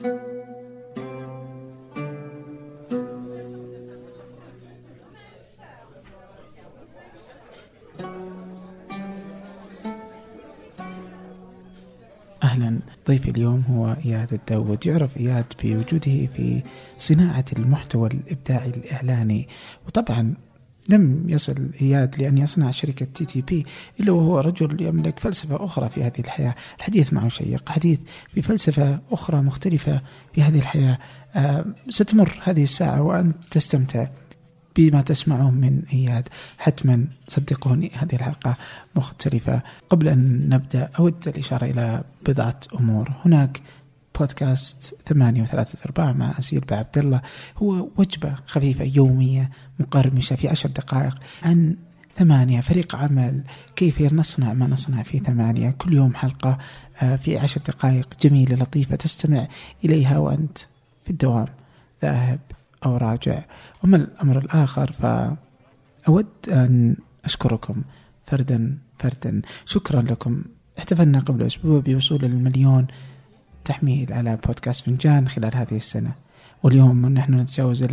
أهلا. ضيفي اليوم هو إياد الداود يعرف إياد بوجوده في صناعة المحتوى الإبداعي الإعلاني. وطبعا لم يصل إياد لأن يصنع شركة TTP إلا وهو رجل يملك فلسفة أخرى في هذه الحياة. الحديث معه شيق حديث بفلسفة أخرى مختلفة في هذه الحياة. آه ستمر هذه الساعة وأنت تستمتع بما تسمعه من إياد حتما. صدقوني هذه الحلقة مختلفة. قبل أن نبدأ أود الإشارة إلى بضعة أمور. هناك بودكاست ثمانية وثلاثة أرباع مع أسيل بعبد الله. هو وجبة خفيفة يومية مقرمشة في عشر دقائق عن ثمانية فريق عمل. كيف نصنع ما نصنع في ثمانية؟ كل يوم حلقة آه، في عشر دقائق. جميلة لطيفة تستمع إليها وأنت في الدوام. ذاهب أو راجع. وما الأمر الآخر فأود أن أشكركم فردا فردا. شكرا لكم. احتفلنا قبل أسبوع بوصول المليون تحميل على بودكاست فنجان خلال هذه السنة. واليوم نحن نتجاوز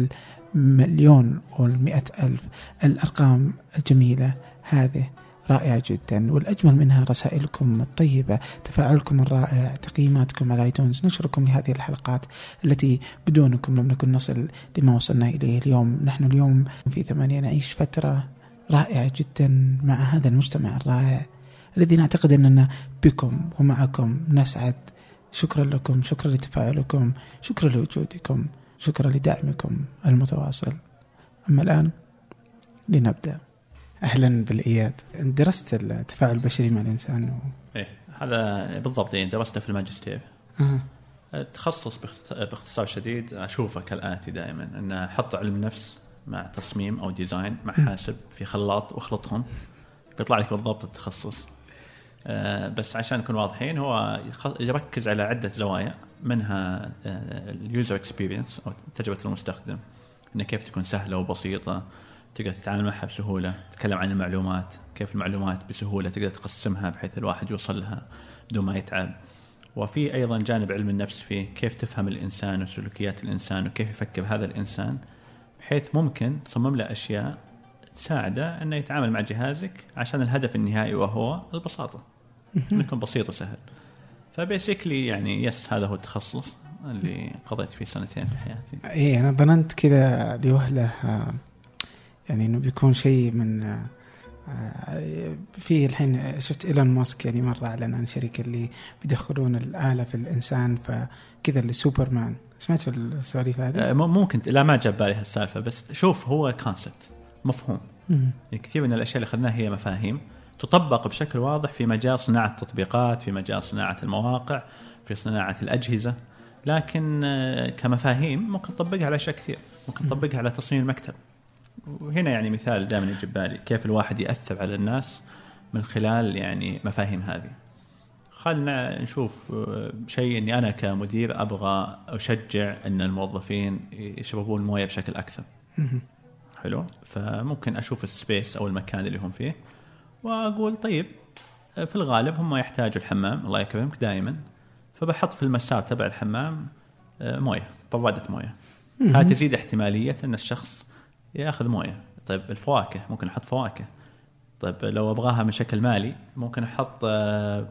المليون والمئة ألف. الأرقام الجميلة هذه رائعة جدا. والأجمل منها رسائلكم الطيبة تفاعلكم الرائع تقييماتكم على ايتونز نشركم لهذه الحلقات التي بدونكم لم نكن نصل لما وصلنا إليه اليوم. نحن اليوم في ثمانية نعيش فترة رائعة جدا مع هذا المجتمع الرائع الذي نعتقد أننا بكم ومعكم. نسعد شكرا لكم شكرا لتفاعلكم شكرا لوجودكم شكرا لدعمكم المتواصل. أما الآن لنبدأ. أهلا بالإياد. درست التفاعل البشري مع الإنسان و... إيه هذا بالضبط يعني درسته في الماجستير. أه. التخصص باختصار شديد أشوفه كالآتي دائما أن أحط علم نفس مع تصميم أو ديزاين مع حاسب في خلاط وأخلطهم. بيطلع لك بالضبط التخصص. بس عشان نكون واضحين هو يركز على عدة زوايا منها ال user experience أو تجربة المستخدم. إنه كيف تكون سهلة وبسيطة تقدر تتعامل معها بسهولة تتكلم عن المعلومات كيف المعلومات بسهولة تقدر تقسمها بحيث الواحد يوصل لها بدون ما يتعب. وفي أيضا جانب علم النفس فيه كيف تفهم الإنسان وسلوكيات الإنسان وكيف يفكر هذا الإنسان بحيث ممكن تصمم له أشياء تساعده إنه يتعامل مع جهازك عشان الهدف النهائي وهو البساطة. يكون بسيط وسهل. ف basically يعني yes هذا هو التخصص اللي قضيت فيه سنتين في حياتي. إيه أنا ظننت كذا لوهلة يعني إنه بيكون شيء من آه، في الحين شفت إيلون ماسك يعني مرة أعلن عن شركة اللي بيدخلون الآلة في الإنسان فكذا اللي سوبرمان. سمعت السواليف هذه؟ آه، ممكن لا ما جاب بالي هالسالفة بس شوف هو concept مفهوم. يعني كثير من الأشياء اللي أخذناها هي مفاهيم. تطبق بشكل واضح في مجال صناعة التطبيقات في مجال صناعة المواقع في صناعة الأجهزة. لكن آه، كمفاهيم ممكن تطبقها على أشياء كثير. ممكن تطبقها على تصميم المكتب. وهنا يعني مثال دائما يجي بالي. كيف الواحد يأثر على الناس من خلال يعني مفاهيم هذه. خلنا نشوف آه، شيء إني أنا كمدير أبغى أشجع إن الموظفين يشربون موية بشكل أكثر. حلو؟ فممكن أشوف ال space أو المكان اللي هم فيه. وأقول طيب في الغالب هم يحتاجوا الحمام الله يكرمك دائما. فبحط في المسار تبع الحمام آه، موية برادة موية. هذه تزيد احتمالية أن الشخص يأخذ موية. طيب الفواكه ممكن أحط فواكه. طيب لو أبغاها من شكل مالي ممكن أحط آه،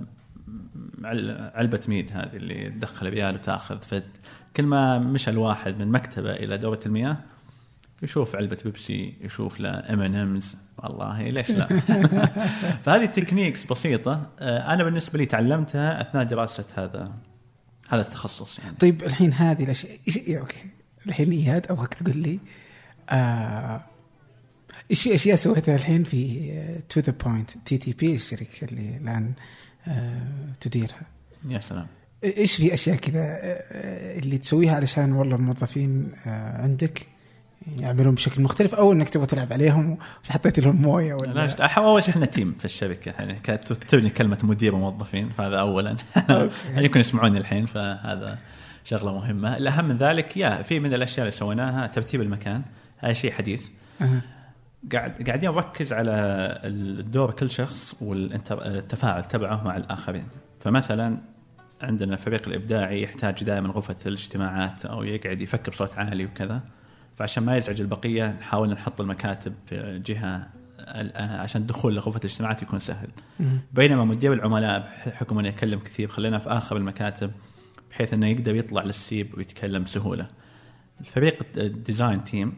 علبة ميد هذه اللي تدخل ريال وتأخذ فكل ما مشى الواحد من مكتبة إلى دورة المياه يشوف علبة بيبسي يشوف له M&M's والله ليش لا؟ فهذه ال techniques بسيطة. آه، أنا بالنسبة لي تعلمتها أثناء دراسه هذا هذا التخصص يعني. طيب الحين هذه الاشياء okay. الحين اياد أبغاك تقول لي آه إيش في اشياء سويتها الحين في To The Point TTP الشركة اللي الآن آه تديرها؟ يا سلام. إيش في أشياء كذا آه اللي تسويها علشان والله الموظفين آه عندك؟ يعملون بشكل مختلف أو إنك تبغى تلعب عليهم وحطيت لهم موية ولا لا أول شيء إحنا تيم في الشركة يعني كانت تبني كلمة مدير وموظفين فهذا اولا. يمكن يسمعوني الحين فهذا شغلة مهمة. الأهم من ذلك يا في من الأشياء اللي سويناها ترتيب المكان. هذا شيء حديث. قاعد قاعدين نركز على الدور كل شخص والتفاعل تبعه مع الآخرين. فمثلا عندنا الفريق الإبداعي يحتاج دائما غرفة الاجتماعات أو يقعد يفكر بصوت عالي وكذا. فعشان ما يزعج البقية نحاول نحط المكاتب في جهة عشان الدخول لغرفة الاجتماعات يكون سهل. بينما مدير العملاء بحكم أنه يتكلم كثير خلينا في آخر المكاتب بحيث أنه يقدر يطلع للسيب ويتكلم بسهولة. الفريق ال design team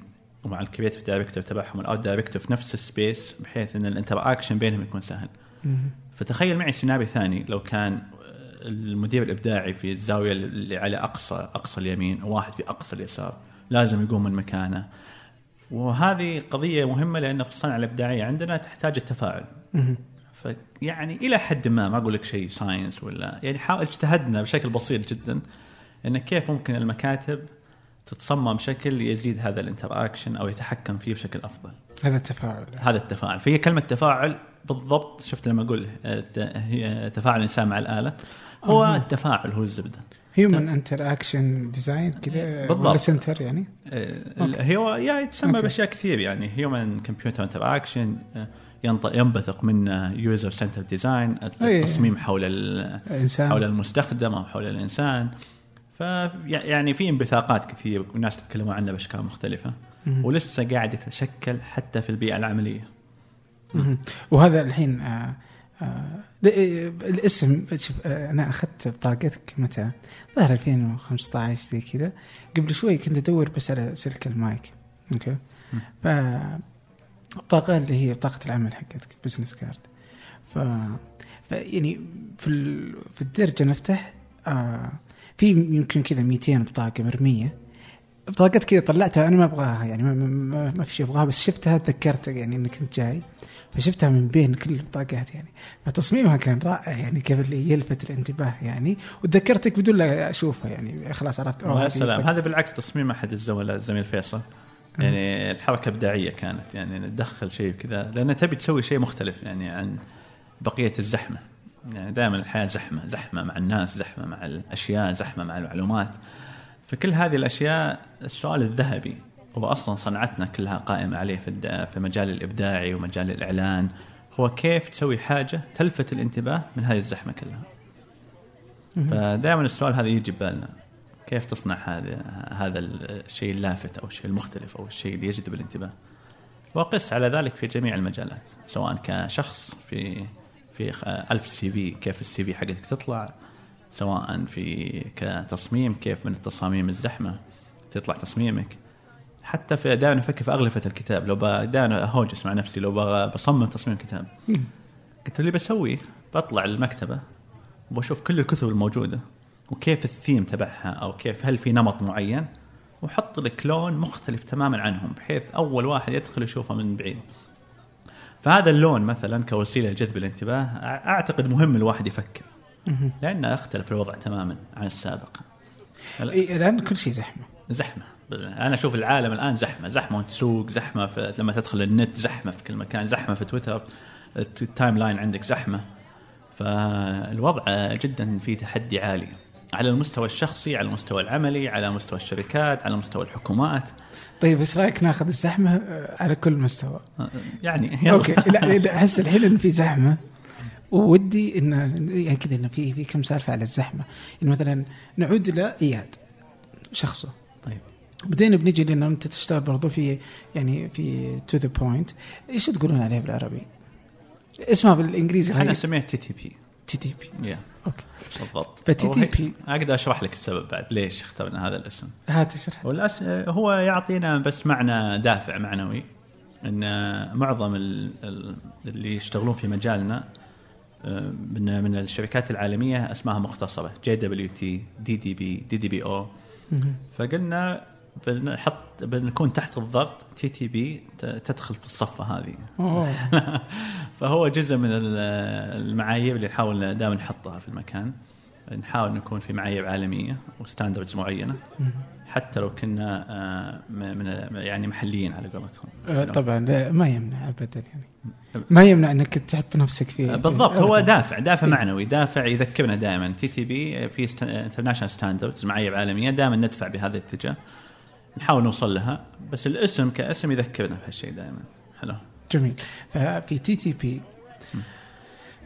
ومع ال creative director تبعهم ال art director في نفس ال space بحيث أن ال interaction بينهم يكون سهل. فتخيل معي سيناريو ثاني لو كان المدير الإبداعي في الزاوية اللي على اقصى أقصى اليمين وواحد في أقصى اليسار. لازم يقوم من مكانه. وهذه قضية مهمة لأن في الصنعه الإبداعية عندنا تحتاج التفاعل. فيعني إلى حد ما ما أقول لك شيء science ولا يعني حاول اجتهدنا بشكل بسيط جدا إن كيف ممكن المكاتب تتصمم بشكل يزيد هذا ال interaction أو يتحكم فيه بشكل أفضل. هذا التفاعل. هذا التفاعل. فهي كلمة تفاعل بالضبط شفت لما أقول هي تفاعل الانسان مع الآلة؟ هو أه. التفاعل هو الزبدة. human inter action design كذا ولا center يعني؟ آه، هو يعني تسمى بأشياء كثير يعني. human computer interaction ينبثق منه user centered design التصميم حول الإنسان. حول المستخدم أو حول الإنسان. ف يعني في انبثاقات كثير والناس تتكلموا عنها بأشكال مختلفة. ولسه قاعد يتشكل حتى في البيئة العملية. وهذا الحين آه آه الاسم شوف آه أنا أخذت بطاقتك متى؟ ظهر 2015 زي كذا. قبل شوي كنت أدور بس على سلك ال mic okay؟ ف البطاقه اللي هي بطاقه العمل حقتك business card ف... ف يعني في ال... في الدرج نفتح آه في يمكن كذا 200 بطاقة مرمية. بطاقات كذا طلعتها أنا ما أبغاها يعني ما, ما, ما في شيء أبغاها بس شفتها تذكرت يعني اني كنت جاي. فشفتها من بين كل البطاقات يعني. فتصميمها كان رائع يعني كيف اللي يلفت الانتباه يعني. وتذكرتك بدون لا أشوفها يعني. خلاص عرفت يا سلام هذا بالعكس تصميم أحد الزملاء الزميل فيصل. يعني الحركة إبداعية كانت يعني. تدخل شيء كذا. لأن تبي تسوي شيء مختلف يعني عن بقية الزحمة. يعني دائما الحياة زحمة. زحمة مع الناس زحمة مع الأشياء زحمة مع المعلومات. فكل هذه الأشياء السؤال الذهبي. هو أصلا صنعتنا كلها قائمة عليه في في مجال الإبداعي ومجال الإعلان هو كيف تسوي حاجة تلفت الانتباه من هذه الزحمة كلها. فدائما السؤال هذا يجي ببالنا كيف تصنع هذا هذا الشيء اللافت أو الشيء المختلف أو الشيء اللي يجذب الانتباه. وقس على ذلك في جميع المجالات سواء كشخص في في ألف سي في كيف السي في حقتك تطلع سواء في كتصميم كيف من التصاميم الزحمة تطلع تصميمك حتى في دائما أفكر في أغلفة الكتاب. لو دائما اهوجس مع نفسي. لو بصمم تصميم كتاب. قلت اللي بسويه؟ بطلع المكتبة وبشوف كل الكتب الموجودة وكيف الثيم تبعها أو كيف هل في نمط معين؟ وحط لك لون مختلف تماما عنهم بحيث أول واحد يدخل يشوفه من بعيد. فهذا اللون مثلا كوسيلة لجذب الانتباه أعتقد مهم الواحد يفكر. لأنه اختلف الوضع تماما عن السابق. الآن كل شيء زحمة. زحمة. أنا أشوف العالم الآن زحمة زحمة وأنت تسوق زحمة في لما تدخل النت زحمة في كل مكان زحمة في تويتر ال timeline عندك زحمة. فالوضع جدا فيه تحدي عالي. على المستوى الشخصي على المستوى العملي على مستوى الشركات على مستوى الحكومات. طيب إيش رأيك ناخذ الزحمة على كل مستوى؟ يعني يلا. okay. لا أحس الحين إن في زحمة. ودي ان يعني كذا انه في في كم سالفة على الزحمة. يعني مثلا نعود إلى إياد شخصه. بدينا بنجي لأن أنت تشتغل برضو في يعني في to the point إيش تقولون عليه بالعربي؟ اسمها بالإنجليزي أنا اسميها TT P TTP yeah okay. بالضبط. ف TTP أقدر أشرح لك السبب بعد ليش اخترنا هذا الاسم. هات اشرح. والأس... هو يعطينا بس معنى دافع معنوي إن معظم اللي يشتغلون في مجالنا من من الشركات العالمية اسمائها مختصرة جي دبليو تي دي دي بي دي دي بي أو فقلنا بنحط بنكون تحت الضغط TTP تدخل في الصفة هذه. فهو جزء من المعايير اللي نحاول دائما نحطها في المكان. نحاول نكون في معايير عالمية و standards معينة. حتى لو كنا آه، من يعني محليين على قولتهم. آه، طبعا. ما يمنع ابدا يعني. ما يمنع إنك تحط نفسك في آه، بالضبط. هو دافع دافع معنوي دافع يذكرنا دائما. TTP في international standards معايير عالمية دائما ندفع بهذا الاتجاه. نحاول نوصل لها بس الاسم كاسم يذكرنا بهالشيء دائما. حلو. جميل. ففي TTP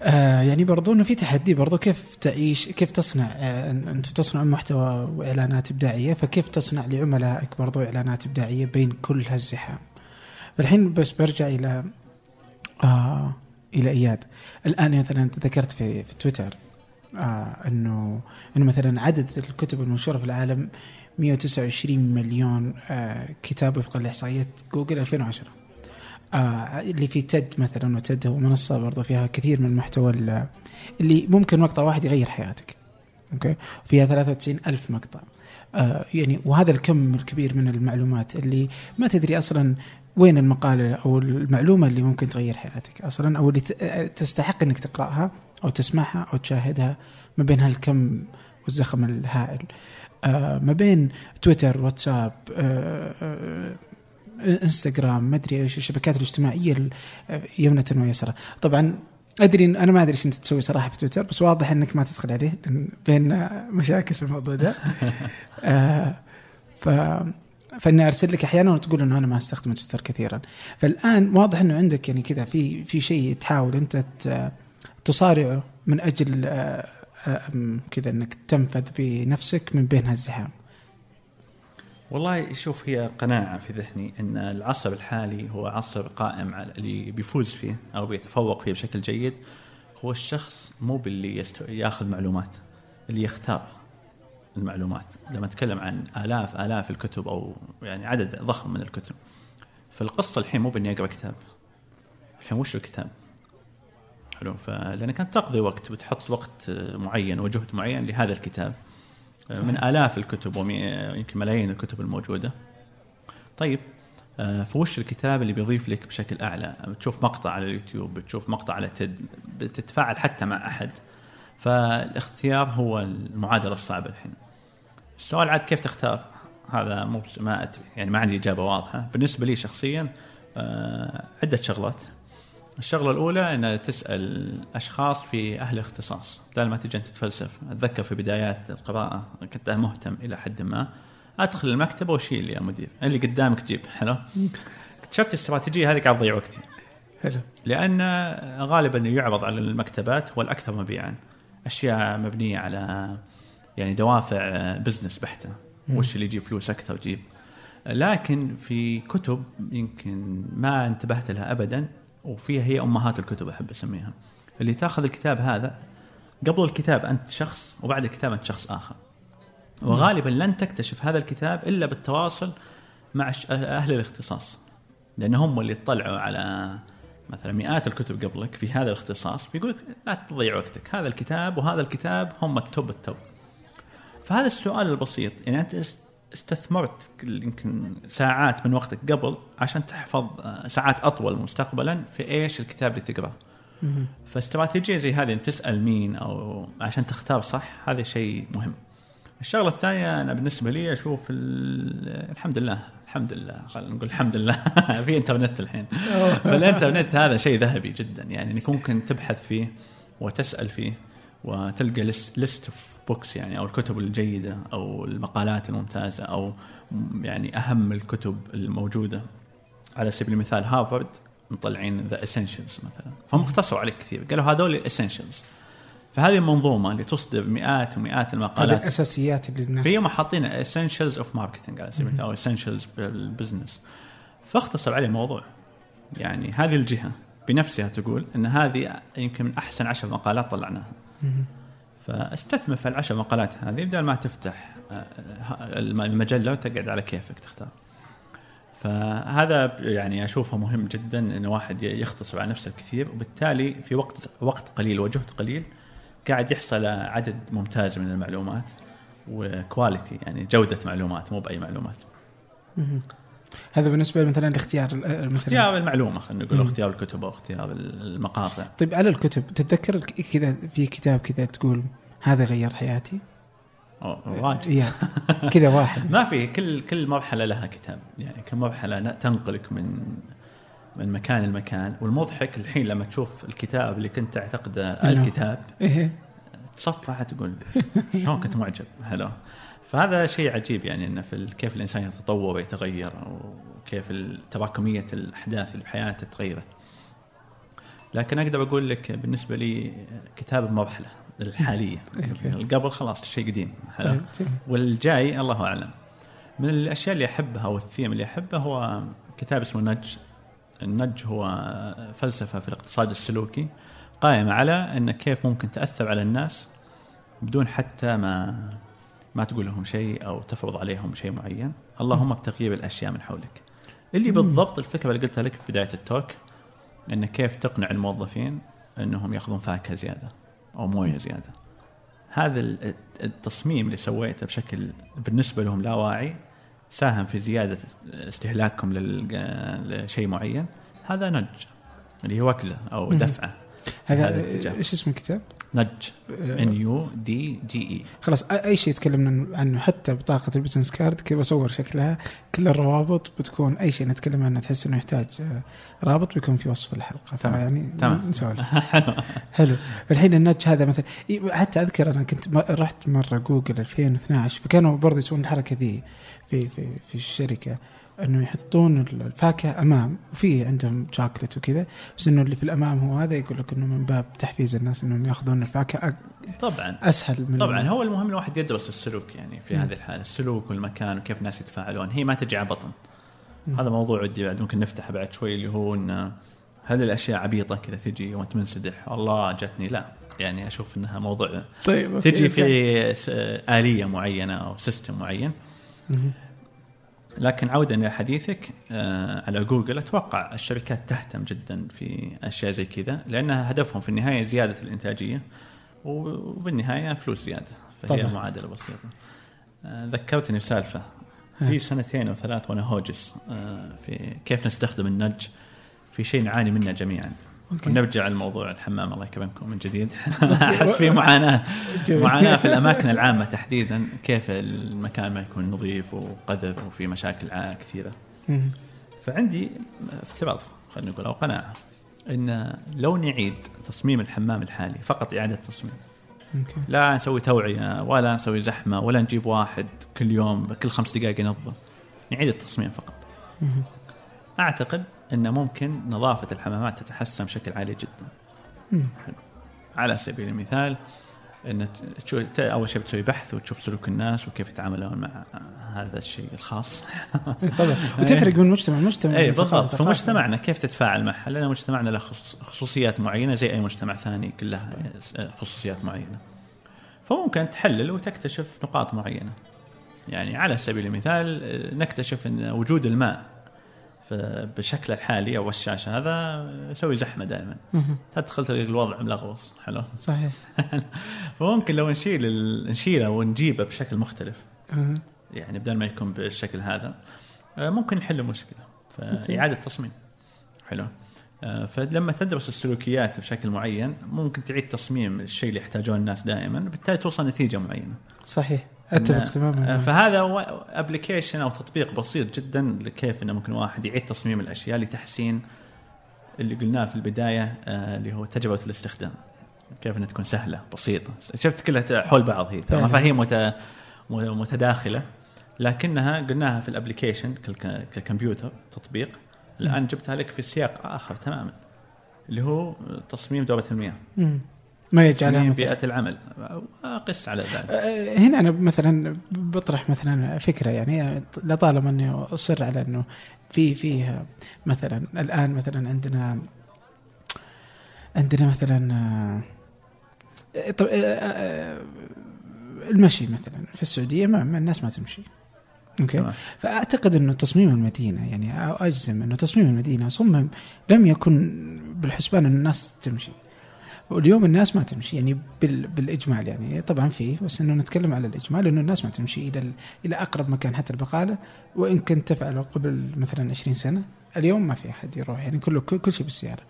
آه يعني برضو إنه في تحدي برضو كيف تعيش كيف تصنع آه أنت تصنع محتوى وإعلانات إبداعية فكيف تصنع لعملائك برضو إعلانات إبداعية بين كل هالزحام. فالحين بس برجع إلى آه إلى إياد. الآن مثلا ذكرت في في تويتر آه إنه إنه مثلا عدد الكتب المنشورة في العالم 129 مليون آه كتاب وفقا لاحصائيات جوجل 2010 آه اللي في TED مثلا و TED هو منصة برضو فيها كثير من المحتوى اللي ممكن مقطع واحد يغير حياتك. okay؟ فيها 93 ألف مقطع. آه يعني وهذا الكم الكبير من المعلومات اللي ما تدري أصلا وين المقالة أو المعلومة اللي ممكن تغير حياتك أصلا أو اللي تستحق إنك تقرأها أو تسمعها أو تشاهدها ما بين هالكم والزخم الهائل. ما بين تويتر واتساب آه آه انستغرام ما أدري إيش الشبكات الاجتماعية يمنة ويسرى. طبعا أدري أنا ما أدري إيش أنت تسوي صراحة في تويتر بس واضح إنك ما تدخل عليه بين مشاكل في الموضوع ده. آه ف فإني أرسل لك أحيانا وتقول إنه أنا ما أستخدم تويتر كثيرا. فالآن واضح إنه عندك يعني كذا في في شيء تحاول أنت تصارعه من أجل آه، آه، كذا إنك تنفذ بنفسك من بين هالزحام. والله شوف هي قناعة في ذهني أن العصر الحالي هو عصر قائم على اللي بيفوز فيه أو بيتفوق فيه بشكل جيد هو الشخص مو باللي يستو... ياخذ معلومات اللي يختار المعلومات. لما نتكلم عن آلاف آلاف الكتب أو يعني عدد ضخم من الكتب فالقصة الحين مو بإني أقرأ كتاب. الحين وش الكتاب؟ حلو. فلأنك أنت تقضي وقت بتحط وقت معين وجهد معين لهذا الكتاب. من آلاف الكتب ويمكن ملايين الكتب الموجودة. طيب آه، فوش الكتاب اللي بيضيف لك بشكل أعلى؟ بتشوف مقطع على اليوتيوب بتشوف مقطع على تد بتتفاعل حتى مع أحد. فالاختيار هو المعادلة الصعبة الحين. السؤال عاد كيف تختار؟ هذا مو ما أدري يعني ما عندي إجابة واضحة. بالنسبة لي شخصيا آه، عدة شغلات. الشغلة الأولى أن تسأل أشخاص في أهل الاختصاص بدل ما تجي أنت تتفلسف أتذكر في بدايات القراءة كنت مهتم إلى حد ما. أدخل المكتبة وشيل يا مدير. اللي قدامك جيب. حلو؟ اكتشفت الاستراتيجية هذه قاعد تضيع وقتي. حلو. لأن غالبا يعرض على المكتبات هو الأكثر مبيعا. أشياء مبنية على يعني دوافع بزنس بحتة. وش اللي يجيب فلوس أكثر جيب لكن في كتب يمكن ما انتبهت لها ابدا. وفيها هي أمهات الكتب أحب أسميها. اللي تأخذ الكتاب هذا قبل الكتاب أنت شخص وبعد الكتاب أنت شخص آخر. وغالبا لن تكتشف هذا الكتاب إلا بالتواصل مع أهل الاختصاص. لأن هم اللي اطلعوا على مثلا مئات الكتب قبلك في هذا الاختصاص بيقول لك لا تضيع وقتك. هذا الكتاب وهذا الكتاب هم التوب التوب. فهذا السؤال البسيط يعني أنت استثمرت يمكن ساعات من وقتك قبل عشان تحفظ آه، ساعات أطول مستقبلا في إيش الكتاب اللي تقرأه. فاستراتيجية زي هذه إن تسأل مين أو عشان تختار صح هذا شيء مهم. الشغلة الثانية أنا بالنسبة لي أشوف الحمد لله الحمد لله خلينا نقول الحمد لله في إنترنت الحين فالإنترنت هذا شيء ذهبي جدا يعني إنك ممكن تبحث فيه وتسأل فيه وتلقى list of books يعني أو الكتب الجيدة أو المقالات الممتازة أو يعني أهم الكتب الموجودة. على سبيل المثال هارفارد مطلعين the essentials مثلا. فهم اختصروا عليك كثير. قالوا هذول ال essentials فهذه المنظومه اللي تصدر مئات ومئات المقالات. الأساسيات اللي الناس فيهم حاطين essentials of marketing على سبيل المثال أو essentials بال business فاختصر عليه الموضوع يعني هذه الجهة بنفسها تقول إن هذه يمكن من أحسن عشر مقالات طلعناها. فاستثمر في العشر مقالات هذه بدل ما تفتح آه، المجلة وتقعد على كيفك تختار فهذا يعني أشوفه مهم جدا إن واحد يختصر على نفسه كثير وبالتالي في وقت وقت قليل وجهد قليل قاعد يحصل عدد ممتاز من المعلومات وكواليتي يعني جودة معلومات مو بأي معلومات. هذا بالنسبة مثلا لاختيار مثلا. اختيار المعلومة خلينا نقول اختيار الكتب أو اختيار المقاطع. طيب على الكتب تتذكر كذا في كتاب كذا تقول هذا غير حياتي؟ واجد كذا واحد. ما في كل كل مرحلة لها كتاب. يعني كل مرحلة تنقلك من من مكان لمكان. والمضحك الحين لما تشوف الكتاب اللي كنت تعتقده نعم. الكتاب إيه. تصفح تقول شلون كنت معجب؟ هلا. فهذا شيء عجيب يعني إنه في كيف الإنسان يتطور ويتغير وكيف تراكمية الأحداث اللي بحياته تتغير لكن أقدر أقول لك بالنسبة لي كتاب المرحله الحالية. إيه. قبل خلاص الشيء قديم. طيب. والجاي الله أعلم. من الأشياء اللي أحبها والثيم اللي أحبه هو كتاب اسمه نج. النج هو فلسفة في الاقتصاد السلوكي قائمة على إن كيف ممكن تأثر على الناس بدون حتى ما ما تقول لهم شيء أو تفرض عليهم شيء معين. اللهم بتغيير الاشياء من حولك. اللي بالضبط الفكرة اللي قلتها لك في بداية التوك إن كيف تقنع الموظفين إنهم يأخذون فاكهة زيادة أو موية زيادة. هذا ال- التصميم اللي سويته بشكل بالنسبة لهم لا واعي ساهم في زيادة استهلاكهم لشيء معين هذا نج اللي هو وكزة أو. دفعة هذا إيش اسم الكتاب؟ nudge. N U D G E خلاص أي شيء تكلمنا عنه حتى بطاقة ال business card كذا بصور شكلها كل الروابط بتكون أي شيء نتكلم عنه تحس إنه يحتاج آه، رابط بيكون في وصف الحلقة تمام. فيعني تمام. نسولف. حلو. حلو. الحين ال nudge هذا مثلا حتى أذكر أنا كنت رحت مرة جوجل 2012 فكانوا برضه يسوون الحركة ذي في في في الشركة. أنه يحطون الفاكهة أمام وفي عندهم شوكلت وكذا بس إنه اللي في الأمام هو هذا يقول لك إنه من باب تحفيز الناس إنهم يأخذون الفاكهة طبعا أسهل من طبعا هو المهم الواحد يدرس السلوك يعني في مم. هذه الحالة السلوك والمكان وكيف الناس يتفاعلون هي ما تجي على بطن مم. هذا موضوع ودي بعد ممكن نفتحه بعد شوي اللي هو ان هل الأشياء عبيطة كذا تجي وأنت منسدح الله جتني لا يعني أشوف إنها موضوع طيب تجي. في آلية معينة أو system معين. لكن عودا إلى حديثك آه، على جوجل أتوقع الشركات تهتم جدا في أشياء زي كذا لانها هدفهم في النهاية زيادة الإنتاجية وبالنهاية فلوس زيادة فهي طبعاً. معادلة بسيطة آه، ذكرتني بسالفة. في سنتين أو ثلاث وأنا هوجس آه، في كيف نستخدم النج في شيء نعاني منه جميعا okay. نرجع لموضوع الحمام الله يكرمكم من جديد أحس في معاناة. معاناة في الأماكن العامة تحديدا كيف المكان ما يكون نظيف وقذر وفي مشاكل كثيرة. فعندي افتراض خلينا نقول أو قناعة إن لو نعيد تصميم الحمام الحالي فقط إعادة تصميم لا نسوي توعية ولا نسوي زحمة ولا نجيب واحد كل يوم كل خمس دقائق ينظف نعيد التصميم فقط. أعتقد إن ممكن نظافة الحمامات تتحسن بشكل عالي جدا. على سبيل المثال ت- أول شيء بتسوي بحث وتشوف سلوك الناس وكيف يتعاملون مع هذا الشيء الخاص. طبعا. وتفرق من مجتمع لمجتمع اي ثقافة بالضبط. لثقافة. فمجتمعنا كيف تتفاعل معها لأن مجتمعنا له خصوص- خصوصيات معينة زي أي مجتمع ثاني كلها خصوصيات معينة. فممكن تحلل وتكتشف نقاط معينة. يعني على سبيل المثال آه، نكتشف إن وجود الماء بالشكل الحالي أو الشاشة. هذا يسوي زحمة دائما. تدخل تلقى الوضع ملغوص حلو؟ صحيح. فممكن لو نشيل نشيله ونجيبه بشكل مختلف. يعني بدل ما يكون بالشكل هذا آه، ممكن نحل المشكلة فاعاده تصميم. حلو؟ آه، فلما تدرس السلوكيات بشكل معين ممكن تعيد تصميم الشيء اللي يحتاجون الناس دائما بالتالي توصل نتيجة معينة. صحيح. أتفق تماما. آه، فهذا ابلكيشن أو تطبيق بسيط جدا لكيف إنه ممكن واحد يعيد تصميم الأشياء لتحسين اللي قلناه في البداية آه، اللي هو تجربة الاستخدام. كيف إنها تكون سهلة بسيطة. شفت كلها حول بعض هي ترى. مفاهيم مت- متداخلة. لكنها قلناها في الابلكيشن ككمبيوتر تطبيق. الآن جبتها لك في سياق آخر تماما اللي هو تصميم دوره المياه. ما يجعلها بيئة العمل. اقس على ذلك. آه، هنا أنا مثلا بطرح مثلا فكرة يعني لطالما أني أصر على أنه في فيه مثلا الآن مثلا عندنا عندنا مثلا طب آه، آه، المشي مثلا في السعودية ما الناس ما تمشي. أوكي. فأعتقد أنه تصميم المدينة يعني أجزم أنه تصميم المدينة صمم لم يكن بالحسبان أن الناس تمشي. واليوم الناس ما تمشي يعني بال بالإجمال يعني. طبعا فيه بس إنه نتكلم على الإجمال إنه الناس ما تمشي إلى ال- إلى أقرب مكان حتى البقالة. وإن كنت تفعله قبل مثلا 20 سنة اليوم ما في أحد يروح يعني كله كل, كل شيء بالسيارة.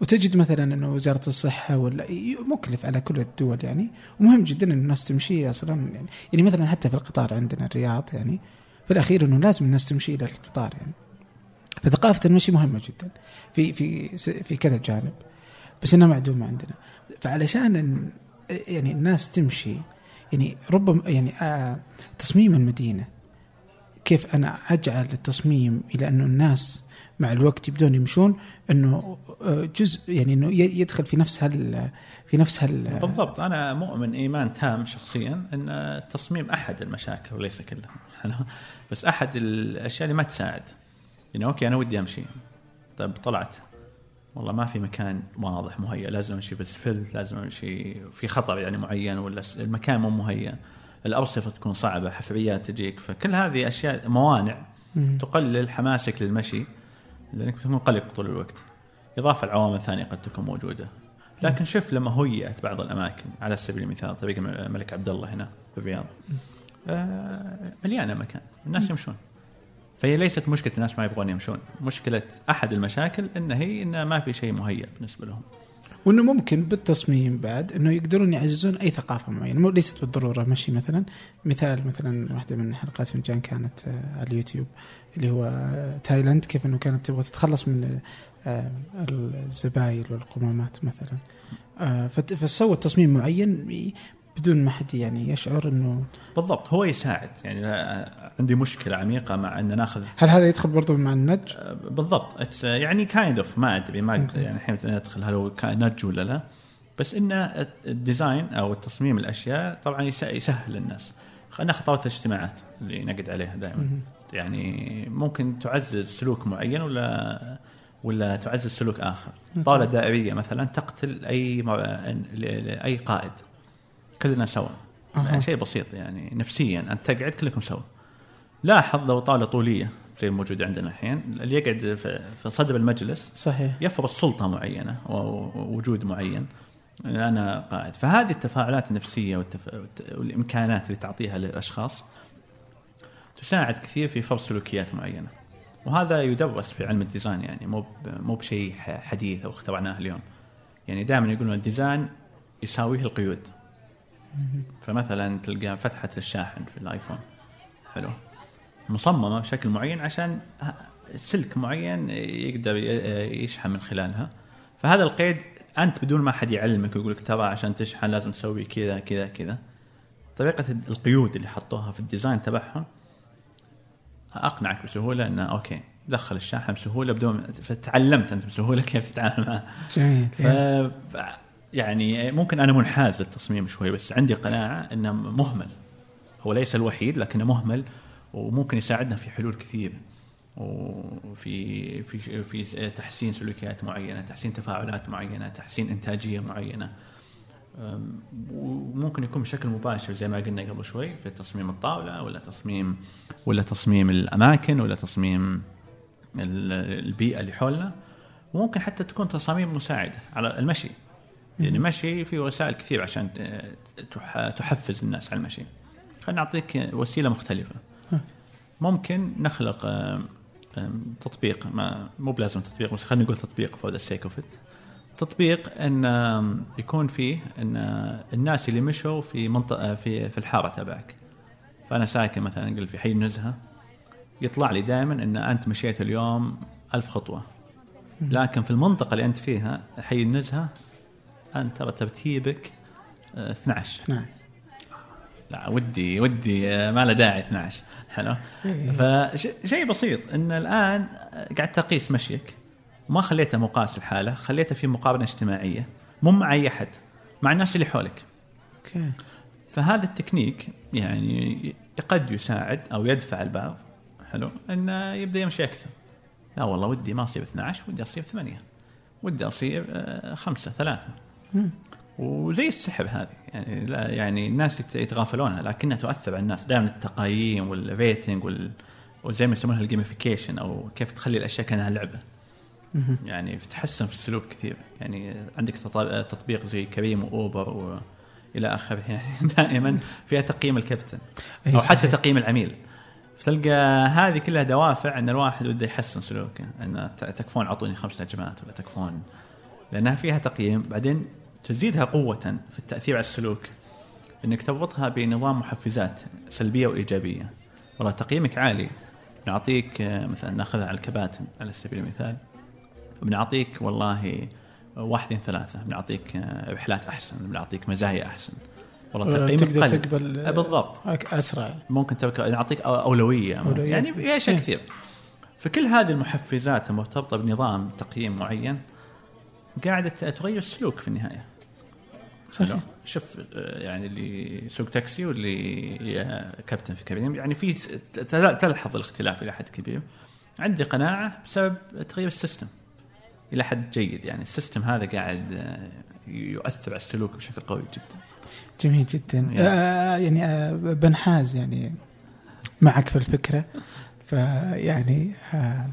وتجد مثلا إنه وزارة الصحة ولا مكلف على كل الدول يعني. ومهم جدا ان الناس تمشي أصلا يعني, يعني مثلا حتى في القطار عندنا الرياض يعني. في الأخير إنه لازم الناس تمشي إلى القطار يعني. فثقافة المشي مهمة جدا. في في في كذا جانب. بس إنها معدومة عندنا. فعلشان يعني الناس تمشي يعني ربما يعني آه تصميم المدينة كيف أنا أجعل التصميم إلى أنه الناس مع الوقت يبدون يمشون إنه آه، جزء يعني إنه يدخل في نفس هال في نفس هال بالضبط. أنا مؤمن إيمان تام شخصيا إن التصميم أحد المشاكل وليس كلها؟ بس أحد الأشياء اللي ما تساعد. يعني أوكي أنا ودي أمشي. طيب طلعت. والله ما في مكان واضح مهيأ لازم أمشي بالسفلت لازم أمشي في خطر يعني معين ولا المكان مو مهيأ. الأرصفة تكون صعبة حفريات تجيك فكل هذه أشياء موانع مم. تقلل حماسك للمشي لأنك بتكون قلق طول الوقت. إضافة لعوامل ثانية قد تكون موجودة. لكن شوف لما هيئت بعض الأماكن على سبيل المثال طريق الملك عبد الله هنا في الرياض. آه، مليانة مكان الناس يمشون. فهي ليست مشكلة الناس ما يبغون يمشون. مشكلة أحد المشاكل إن هي إن ما في شيء مهيئ بالنسبة لهم. وإنه ممكن بالتصميم بعد إنه يقدرون يعززون أي ثقافة معينة. مو ليست بالضرورة. مشي مثلا. مثال مثلا واحدة من حلقات فنجان كانت آه، على اليوتيوب اللي هو آه، تايلاند كيف إنه كانت تبغى تتخلص من آه، الزبايل والقمامات مثلا. فسوت تصميم معين. بدون ما حد يعني يشعر إنه بالضبط هو يساعد. يعني عندي مشكلة عميقة مع ان ناخذ هل هذا يدخل برضو مع النج؟ بالضبط. It's, uh, يعني kind of ما أدري ما. يعني الحين ندخل هل هو نج ولا لا. بس ان ال design أو التصميم الأشياء طبعا يس- يسهل للناس. خلينا ناخذ طاوله الاجتماعات اللي نقعد عليها دائما. يعني ممكن تعزز سلوك معين ولا ولا تعزز سلوك آخر. طاوله دائرية مثلا تقتل أي اي قائد. كلنا سوا. يعني شيء بسيط يعني نفسيا. أنت تقعد كلكم سوا. لاحظ لو طاوله طولية زي الموجوده عندنا الحين اللي يقعد في صدر المجلس صحيح. يفرض سلطة معينة ووجود معين. أنا قائد. فهذه التفاعلات النفسية والتف... والإمكانات اللي تعطيها للأشخاص تساعد كثير في فرض سلوكيات معينة. وهذا يدرس في علم الديزاين يعني مو ب... مو بشيء حديث أو اخترعناه اليوم. يعني دائما يقولون ال design يساويه القيود. فمثلا تلقى فتحة الشاحن في الآيفون. حلو. مصممة بشكل معين عشان سلك معين يقدر يشحن من خلالها. فهذا القيد أنت بدون ما حد يعلمك ويقول لك ترى عشان تشحن لازم تسوي كذا كذا كذا. طريقة القيود اللي حطوها في ال design تبعهم أقنعك بسهولة إنه أوكي دخل الشاحن بسهولة بدون فتعلمت أنت بسهولة كيف تتعامل معه. جميل. يعني ممكن أنا منحاز للتصميم شوي بس عندي قناعة إنه مهمل. هو ليس الوحيد لكنه مهمل وممكن يساعدنا في حلول كثير. وفي في في تحسين سلوكيات معينة، تحسين تفاعلات معينة، تحسين إنتاجية معينة. وممكن يكون بشكل مباشر زي ما قلنا قبل شوي في تصميم الطاولة ولا تصميم ولا تصميم الأماكن ولا تصميم ال- البيئة اللي حولنا. وممكن حتى تكون تصاميم مساعدة على المشي. يعني المشي في وسائل كثير عشان تح- تحفز الناس على المشي. خلينا نعطيك وسيلة مختلفة. ممكن نخلق تطبيق ما مو بلازم تطبيق بس خلينا نقول تطبيق for the sake of it تطبيق إن يكون فيه إن آه، الناس اللي مشوا في منطقة في في الحارة تبعك. فأنا ساكن مثلا نقول في حي النزهه يطلع لي دائما إن أنت مشيت اليوم ألف خطوة. لكن في المنطقة اللي أنت فيها حي النزهه انت ترى ترتيبك آه، 12 نعم لا ودي ودي آه، ما له داعي 12 حلو؟ إيه. فشيء بسيط إن الآن قاعد تقيس مشيك. ما خليته مقاس الحاله خليته في مقارنه اجتماعية. مو مع أي أحد مع الناس اللي حولك. أوكي. فهذا التكنيك يعني قد يساعد أو يدفع البعض حلو؟ انه يبدأ يمشي أكثر. لا والله ودي ما اصير 12 ودي اصير 8 ودي اصير آه، خمسة ثلاثة. مم. وزي السحب هذه. يعني لا يعني الناس يت- يتغافلونها لكنها تؤثر على الناس. دائما التقييم وال rating وال وزي ما يسمونها ال gamification أو كيف تخلي الأشياء كأنها لعبة. يعني تحسن في السلوك كثير. يعني عندك تط- تطبيق زي كريم وأوبر و إلى آخره. يعني دائما فيها تقييم الكابتن أو. حتى تقييم العميل. فتلقى هذه كلها دوافع إن الواحد وده يحسن سلوكه. إن ت- تكفون اعطوني خمس نجمات ولا تكفون لأنها فيها تقييم. بعدين تزيدها قوة في التأثير على السلوك إنك تربطها بنظام محفزات سلبية وإيجابية. والله تقييمك عالي. بنعطيك آه، مثلا نأخذها على الكباتن على سبيل المثال. بنعطيك والله واحدين ثلاثة. بنعطيك آه، رحلات أحسن. بنعطيك مزايا أحسن. والله آه، تقييمك تقدر قل. تقبل بالضبط. أسرع. ممكن تبقى- نعطيك أولوية. أولوية. يعني في اشياء إيه. كثير. فكل هذه المحفزات المرتبطة بنظام تقييم معين قاعدة تغير السلوك في النهاية. صحيح. شوف آه، يعني اللي يسوق تاكسي واللي كابتن في كابين يعني في تلحظ الاختلاف إلى حد كبير. عندي قناعة بسبب تغيير ال system. إلى حد جيد يعني. ال system هذا قاعد آه، يؤثر على السلوك بشكل قوي جدا. جميل جدا. يعني. آه يعني آه بنحاز يعني معك في الفكرة. فيعني آه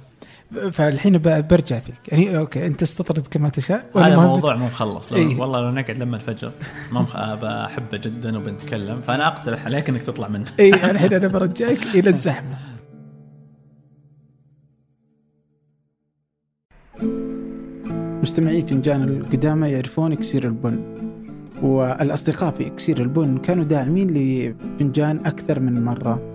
فالحين برجع فيك. يعني أوكي أنت استطرد كما تشاء. ولا هذا موضوع مو مخلص. إيه. والله لو نقعد لما الفجر ما مخ... بحبه جدا وبنتكلم. فأنا أقترح عليك إنك تطلع منه. اي الحين أنا برجعك إلى الزحمة. مستمعي فنجان القدامى يعرفون إكسير البن والأصدقاء في إكسير البن كانوا داعمين لفنجان أكثر من مرة.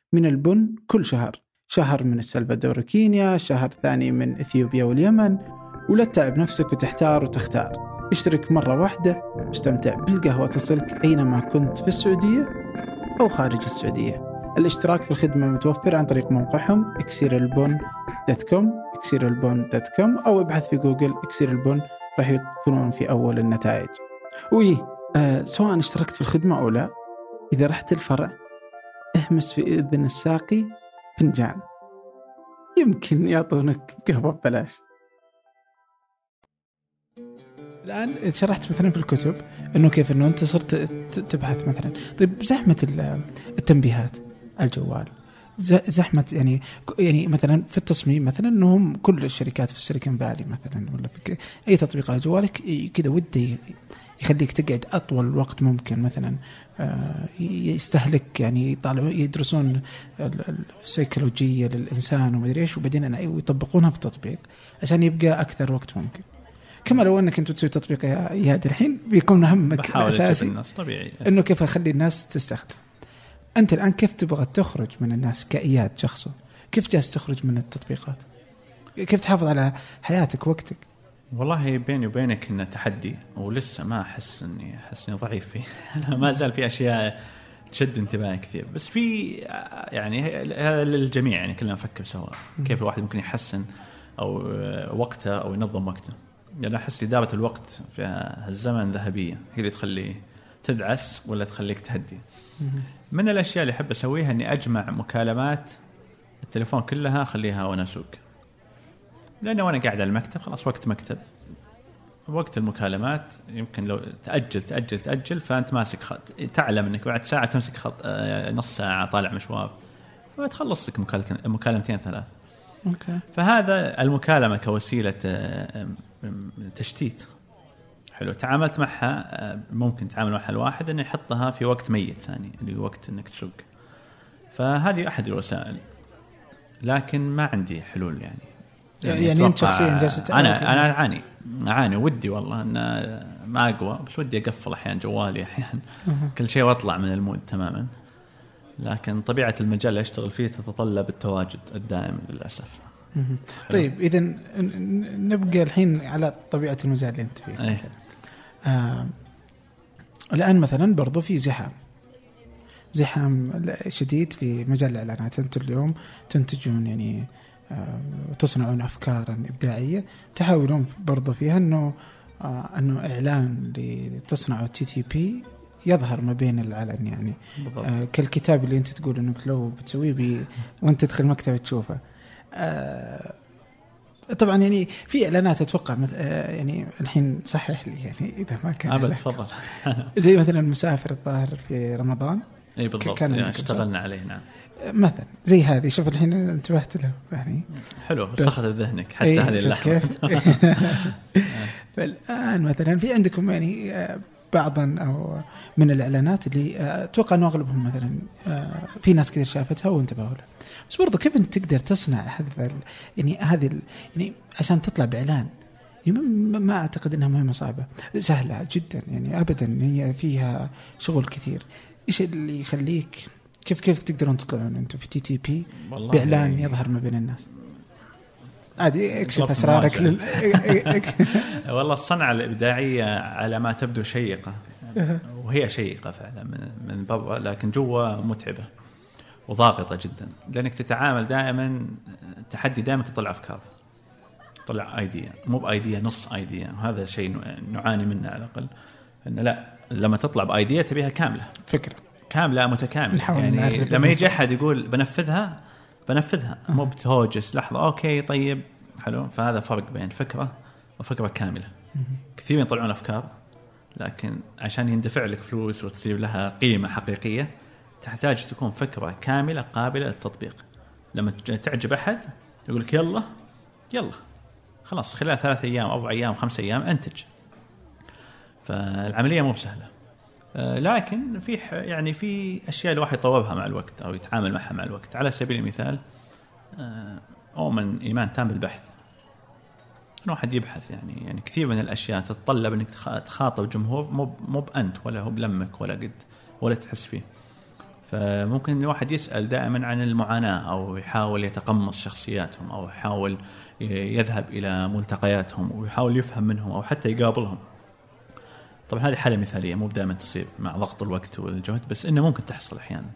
من البن كل شهر. شهر من السلفادور كينيا شهر ثاني من إثيوبيا واليمن. ولا تتعب نفسك وتحتار وتختار. اشترك مرة واحدة واستمتع بالقهوة تصلك أينما كنت في السعودية أو خارج السعودية. الاشتراك في الخدمة متوفر عن طريق موقعهم اكسيرالبون dot com اكسيرالبون dot com أو ابحث في جوجل اكسير البن راح يكونون في أول النتائج. وي آه سواء اشتركت في الخدمة أو لا إذا رحت الفرع اهمس في إذن الساقي فنجان. يمكن يعطونك قهوة ببلاش. الآن شرحت مثلا في الكتب إنه كيف إنه أنت صرت تبحث مثلا. طيب زحمة ال- التنبيهات على الجوال زحمة يعني يعني مثلا في التصميم مثلا إنهم كل الشركات في السيليكون فالي مثلا ولا في أي تطبيق على جوالك كذا وده يخليك تقعد أطول وقت ممكن مثلا آه، يستهلك يعني يطالعون يدرسون ال- ال- السيكولوجيه للإنسان ومدري إيش وبعدين ويطبقونها في التطبيق عشان يبقى أكثر وقت ممكن. كما لو أنك أنت تسوي تطبيق يا اياد الحين بيكون همك الأساسي الناس طبيعي. إنه كيف أخلي الناس تستخدم. أنت الآن كيف تبغى تخرج من الناس كإياد شخصه؟ كيف جالس تخرج من التطبيقات؟ كيف تحافظ على حياتك وقتك والله بيني وبينك انه تحدي ولسه ما أحس اني أحس إني ضعيف فيه. ما زال في أشياء تشد انتباهي كثير. بس في يعني هذا للجميع يعني كلنا نفكر سوا كيف الواحد ممكن يحسن أو وقته أو ينظم وقته. لأن أحس إدارة الوقت في هالزمن ذهبية. هي اللي تخليه تدعس ولا تخليك تهدي. من الأشياء اللي أحب أسويها إني أجمع مكالمات التليفون كلها أخليها وأنا أسوق. لأنه وأنا قاعد على المكتب خلاص وقت مكتب. وقت المكالمات يمكن لو تأجل تأجل تأجل فأنت ماسك خط. تعلم إنك بعد ساعة تمسك خط آه، نص ساعة طالع مشوار. فتخلص لك مكالمتين ثلاث. أوكي. فهذا المكالمة كوسيلة آه، تشتيت. حلو. تعاملت معها آه، ممكن تتعامل معها الواحد إنه يحطها في وقت ميت ثاني اللي وقت إنك تسوق. فهذه أحد الوسائل. لكن ما عندي حلول يعني. يعني أنت أتوقع- شخصياً جالس أنا؟ أنا أعاني. أعاني ودي والله إن ما أقوى بس ودي أقفل أحيانا جوالي أحيانا. كل شيء وأطلع من المود تماما. لكن طبيعة المجال اللي أشتغل فيه تتطلب التواجد الدائم للأسف. طيب اذا نبقى الحين على طبيعة المجال اللي أنت فيه. إيه. آه الآن مثلا برضو في زحام. زحام شديد في مجال الإعلانات. أنتم اليوم تنتجون يعني آه وتصنعون افكارا إبداعية. تحاولون برضو فيها إنه آه إنه إعلان لتصنعوا تي تي بي يظهر ما بين العلن يعني. بالضبط. آه كالكتاب اللي أنت تقول انك لو بتسويه بي وأنت تدخل المكتبه تشوفه. آه طبعا يعني في إعلانات أتوقع مث- آه يعني الحين صحح لي يعني إذا ما كان أبد. تفضل. زي مثلا مسافر الظاهر في رمضان. إي بالضبط. كان يعني اشتغلنا عليه نعم. مثلا زي هذه. شوف الحين انتبهت له يعني. حلو سخط ذهنك حتى إيه، هذه اللحظة. كيف؟ فالآن مثلا في عندكم يعني آه، بعضا أو من الإعلانات اللي آه، أتوقع إنه أغلبهم مثلا آه، في ناس كثير شافتها وانتبهوا لها بس برضو كيف أنت تقدر تصنع هذا يعني هذه يعني عشان تطلع بإعلان؟ يعني ما أعتقد إنها مهمة صعبة. سهلة جدا يعني ابدا هي فيها شغل كثير. إيش اللي يخليك كيف كيف تقدرون تطلعون أنتم في تي تي بي بإعلان يظهر ما بين الناس. عادي اكشف أسرارك. لل... والله الصنعة الإبداعية على ما تبدو شيقة. وهي شيقة فعلا من من برا لكن جوا متعبة وضاغطة جدا. لأنك تتعامل دائما تحدي دائما تطلع أفكار. تطلع idea مو ب idea نص idea وهذا شيء نعاني منه على الأقل. إنه لا لما تطلع بايديا تبيها كاملة. فكرة. كامله متكامله نحاول يعني لما يجي. أحد يقول بنفذها بنفذها. مو بتهوجس. لحظة أوكي طيب حلو. فهذا فرق بين فكرة وفكرة كاملة. كثير يطلعون أفكار لكن عشان يندفع لك فلوس وتصير لها قيمة حقيقية تحتاج تكون فكرة كاملة قابلة للتطبيق. لما تعجب أحد يقول لك يلا يلا. خلاص خلال ثلاث أيام أربع أيام خمس أيام أنتج. فالعملية مو بسهلة. لكن في يعني في أشياء الواحد يطورها مع الوقت أو يتعامل معها مع الوقت. على سبيل المثال آه، اؤمن إيمان تام بالبحث. الواحد يبحث يعني يعني كثير من الأشياء تتطلب إنك تخ- تخاطب جمهور مو مو بأنت ولا هو بلمك ولا قد ولا تحس فيه. فممكن الواحد يسأل دائما عن المعاناة أو يحاول يتقمص شخصياتهم أو يحاول يذهب إلى ملتقياتهم ويحاول يفهم منهم أو حتى يقابلهم. طبعا هذه حالة مثالية مو دائما تصير مع ضغط الوقت والجهد بس إنه ممكن تحصل أحيانا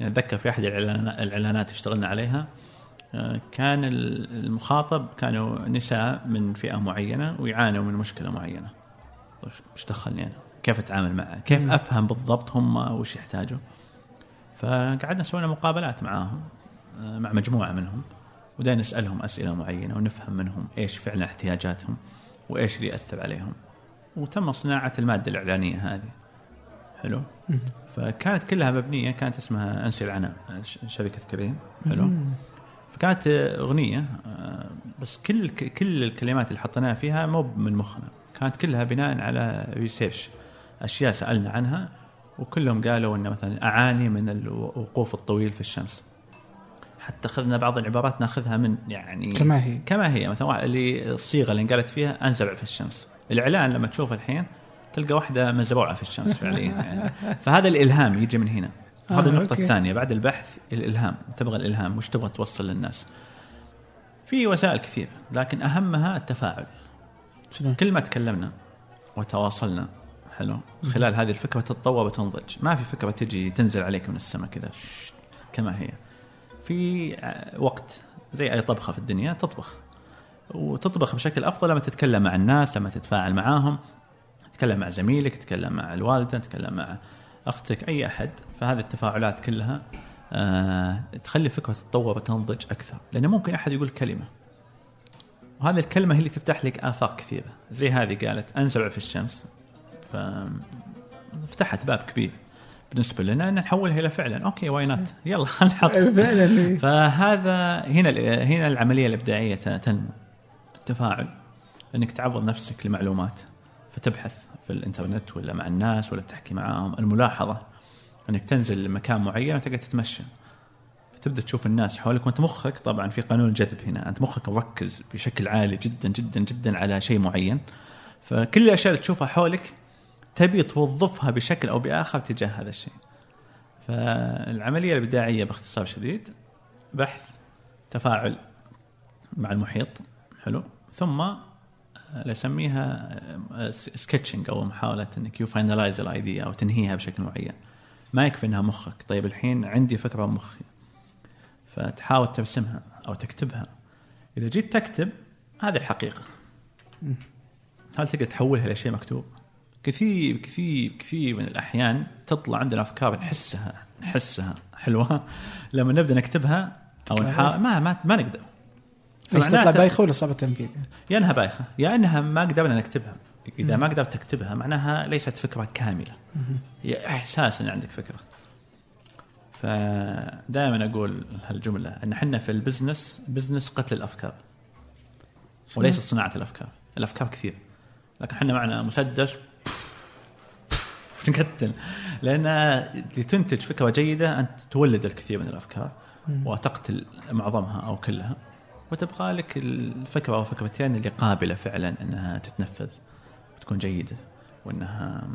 يعني أتذكر في أحد الإعلانات اشتغلنا عليها آه، كان ال- المخاطب كانوا نساء من فئة معينة ويعانوا من مشكلة معينة طيب إيش دخلني أنا؟ كيف أتعامل معه؟ كيف. أفهم بالضبط هم وش يحتاجوا؟ فقعدنا سوينا مقابلات معاهم آه، مع مجموعة منهم ودائما نسألهم أسئلة معينة ونفهم منهم إيش فعلا احتياجاتهم وإيش اللي يأثر عليهم وتم صناعة المادة الإعلانية هذه. حلو. فكانت كلها مبنية كانت اسمها أنسي العناء شركة كريم. حلو. فكانت أغنية آه، بس كل كل الكلمات اللي حطيناها فيها مو من مخنا. كانت كلها بناء على ريسيرش أشياء سألنا عنها وكلهم قالوا ان مثلا أعاني من الوقوف الطويل في الشمس. حتى أخذنا بعض العبارات ناخذها من يعني كما هي. كما هي مثلا اللي الصيغة اللي انقالت فيها انزرع في الشمس. الإعلان لما تشوفه الحين تلقى واحدة مزروعة في الشمس فعليا يعني. فهذا الإلهام يجي من هنا. آه، هذه النقطة أوكي. الثانية بعد البحث الإلهام تبغى الإلهام وش تبغى توصل للناس؟ في وسائل كثير لكن أهمها التفاعل. شلون؟ كل ما تكلمنا وتواصلنا حلو؟ خلال هذه الفكرة تتطور وتنضج. ما في فكرة تجي تنزل عليك من السماء كذا كما هي. في وقت زي أي طبخة في الدنيا تطبخ. وتطبخ بشكل أفضل لما تتكلم مع الناس لما تتفاعل معاهم تتكلم مع زميلك تتكلم مع الوالدة تتكلم مع أختك أي أحد. فهذه التفاعلات كلها آه تخلي الفكرة تتطور وتنضج أكثر. لأن ممكن أحد يقول كلمة وهذه الكلمة هي اللي تفتح لك آفاق كثيرة. زي هذه قالت أنزرع في الشمس. ف فتحت باب كبير بالنسبة لنا أن نحولها إلى فعلا. okay why not يلا نحط. فعلا. إيه. فهذا هنا هنا العملية الإبداعية تنمو. التفاعل إنك تعرض نفسك لمعلومات فتبحث في الإنترنت ولا مع الناس ولا تحكي معاهم. الملاحظة إنك تنزل لمكان معين وتقعد تتمشى. فتبدا تشوف الناس حولك وأنت مخك طبعا في قانون الجذب هنا أنت مخك مركز بشكل عالي جدا جدا جدا على شيء معين. فكل الأشياء اللي تشوفها حولك تبي توظفها بشكل أو بآخر تجاه هذا الشيء. فالعملية الإبداعية باختصار شديد بحث تفاعل مع المحيط. حلو؟ ثم آه، نسميها sketching أو محاولة إنك you finalize ال idea أو تنهيها بشكل معين. ما يكفي إنها مخك. طيب الحين عندي فكرة بمخي فتحاول ترسمها أو تكتبها. إذا جيت تكتب هذه الحقيقة. هل تقدر تحولها لشيء مكتوب؟ كثير كثير كثير من الأحيان تطلع عندنا أفكار نحسها نحسها حلوة. لما نبدأ نكتبها أو نحاول ما ما ما نقدر. إيش تطلع بايخة ولا صعب التنفيذ؟ يا إنها بايخة يا إنها ما قدرنا نكتبها. إذا ما قدرت تكتبها معناها ليست فكرة كاملة. هي إحساس إن عندك فكرة. فدائما أقول هالجملة إن إحنا في ال business business قتل الأفكار. وليس صناعة الأفكار. الأفكار كثير. لكن إحنا معنا مسدس نقتل لأن لتنتج فكرة جيدة أنت تولد الكثير من الأفكار وتقتل معظمها أو كلها. وتبقى لك الفكرة أو فكرتين اللي قابلة فعلا إنها تتنفذ وتكون جيدة وإنها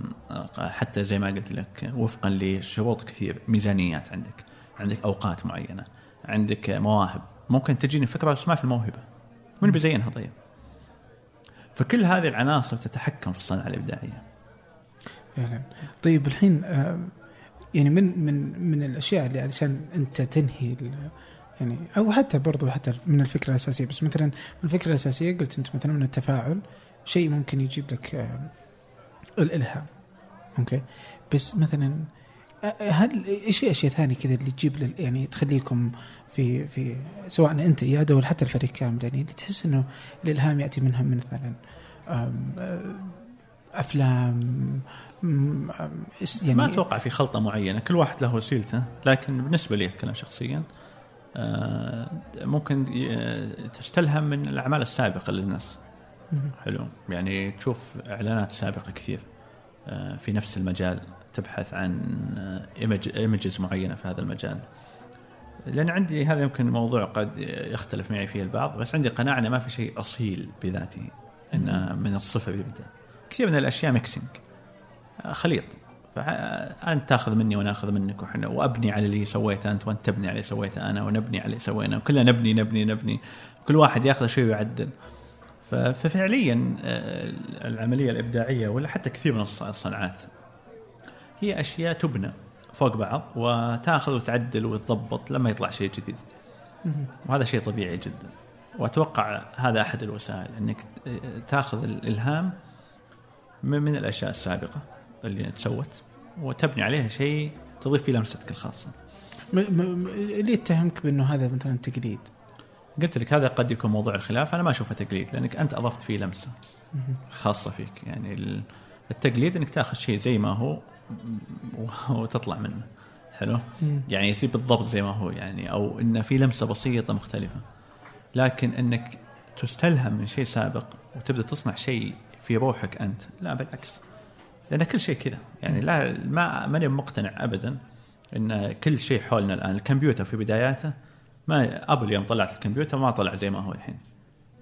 حتى زي ما قلت لك وفقا لشروط كثير ميزانيات عندك عندك أوقات معينة عندك مواهب. ممكن تجيني فكرة بس ما في الموهبة. من بيزينها طيب. فكل هذه العناصر تتحكم في الصناعه الإبداعية. فعلا. طيب الحين آه، يعني من من من الأشياء اللي علشان أنت تنهي يعني أو حتى برضو حتى من الفكرة الأساسية. بس مثلا الفكرة الأساسية قلت أنت مثلا من التفاعل شيء ممكن يجيب لك آه، الإلهام. أوكي؟ بس مثلا آه، هل إيش أشياء ثانية كذا اللي تجيب يعني تخليكم في في سواء أنت إياد ولا حتى الفريق كامل يعني اللي تحس إنه الإلهام يأتي منها من مثلا أفلام يعني ما أتوقع في خلطة معينة كل واحد له وسيلته لكن بالنسبة لي أتكلم شخصيا آه، ممكن تستلهم من الأعمال السابقة للناس. حلو. يعني تشوف إعلانات سابقة كثير آه، في نفس المجال تبحث عن images معينة في هذا المجال. لأن عندي هذا يمكن موضوع قد يختلف معي فيه البعض بس عندي قناعة إنه ما في شيء أصيل بذاته إنه من الصفر يبدا كثير من الأشياء mixing خليط. فأنت تأخذ مني وأنا أخذ منك وحنا وأبني على اللي سويته أنت وأنت تبني على اللي سويته أنا ونبني على اللي سوينا وكلنا نبني نبني نبني. كل واحد يأخذ شيء ويعدل. ففعليا آه، العملية الإبداعية ولا حتى كثير من الصناعات هي أشياء تبنى فوق بعض وتأخذ وتعدل وتضبط لما يطلع شيء جديد. وهذا شيء طبيعي جدا. وأتوقع هذا أحد الوسائل إنك تأخذ الإلهام من الأشياء السابقة. اللي تسوت وتبني عليها شيء تضيف فيه لمستك الخاصة. ليه اتهمك بأنه هذا مثلا تقليد؟ قلت لك هذا قد يكون موضوع الخلاف أنا ما أشوفه تقليد لأنك أنت أضفت فيه لمسة خاصة فيك. يعني التقليد إنك تأخذ شيء زي ما هو وتطلع منه. حلو؟ يعني يصير بالضبط زي ما هو يعني أو انه في لمسة بسيطة مختلفة. لكن إنك تستلهم من شيء سابق وتبدأ تصنع شيء في روحك أنت لا بالعكس. لأن كل شيء كذا. يعني لا ما ماني مقتنع ابدا إن كل شيء حولنا الآن. الكمبيوتر في بداياته ما ابل يوم طلعت الكمبيوتر ما طلع زي ما هو الحين.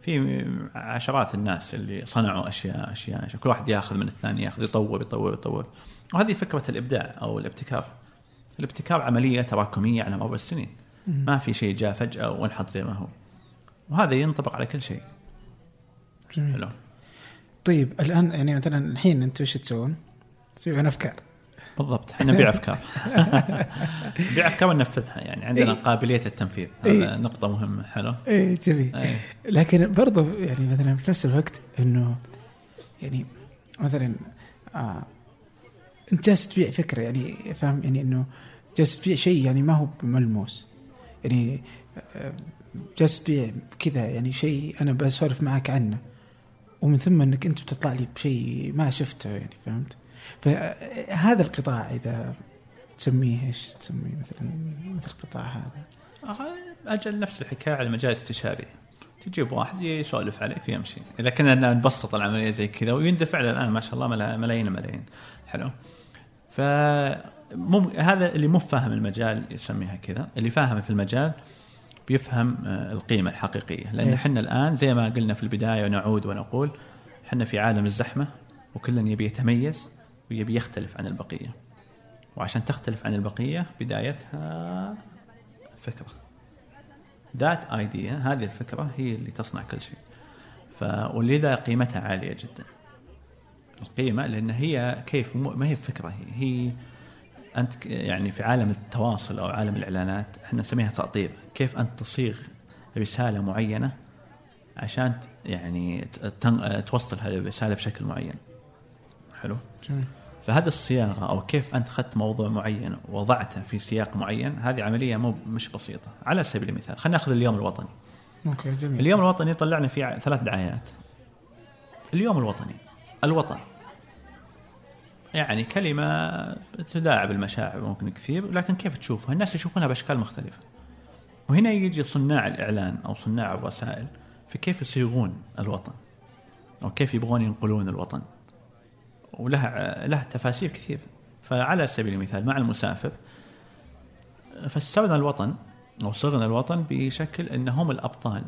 في عشرات الناس اللي صنعوا أشياء أشياء, أشياء. كل واحد ياخذ من الثاني ياخذ يطور يطور يطور. وهذه فكرة الإبداع أو الابتكار. الابتكار عملية تراكمية على مر السنين. ما في شيء جاء فجأة وانحط زي ما هو. وهذا ينطبق على كل شيء. جميل. حلو. طيب الآن يعني مثلا الحين أنتم إيش تسوون؟ تسوون أفكار بالضبط إحنا نبيع أفكار نبيع أفكار وننفذها يعني عندنا إيه؟ قابلية التنفيذ هذا إيه؟ نقطة مهمة حلو إي جميل إيه؟ لكن برضو يعني مثلا في نفس الوقت إنه يعني مثلا آه أنت جالس تبيع فكرة يعني فاهم يعني إنه جالس تبيع شيء يعني ما هو ملموس يعني آه، جالس تبيع كذا يعني شيء أنا بسولف معك عنه ومن ثم إنك أنت بتطلع لي بشيء ما شفته يعني فهمت؟ فهذا القطاع إذا تسميه إيش؟ تسميه مثلا مثل القطاع هذا؟ أجل نفس الحكاية على المجال الاستشاري تجيب واحد يسولف عليك ويمشي. إذا كنا نبسط العملية زي كذا ويندفع الآن ما شاء الله ملايين الملايين حلو؟ ف هذا اللي مو فاهم المجال يسميها كذا اللي فاهم في المجال بيفهم آه، القيمة الحقيقية. لأن إحنا الآن زي ما قلنا في البداية ونعود ونقول إحنا في عالم الزحمة وكل يبي يتميز ويبي يختلف عن البقية. وعشان تختلف عن البقية بدايتها فكرة. ذات ايديا هذه الفكرة هي اللي تصنع كل شيء. ف ولذا قيمتها عالية جدا. القيمة لأن هي كيف ما هي فكرة هي, هي أنت يعني في عالم التواصل أو عالم الإعلانات إحنا نسميها تأطير كيف أنت تصيغ رسالة معينة عشان يعني توصل هذه الرسالة بشكل معين. حلو؟ جميل. فهذه الصياغة أو كيف أنت اخذت موضوع معين ووضعته في سياق معين هذه عملية مو مش بسيطة. على سبيل المثال خلينا نأخذ اليوم الوطني. أوكي جميل. اليوم الوطني طلعنا فيه ثلاث دعايات. اليوم الوطني الوطن. يعني كلمة تداعب المشاعر ممكن كثير لكن كيف تشوفها؟ الناس يشوفونها بأشكال مختلفة. وهنا يجي صناع الإعلان أو صناع الرسائل في كيف يصيغون الوطن أو كيف يبغون ينقلون الوطن. ولها لها تفاسير كثير. فعلى سبيل المثال مع المسافر فسرنا الوطن أو صرنا الوطن بشكل إن هم الأبطال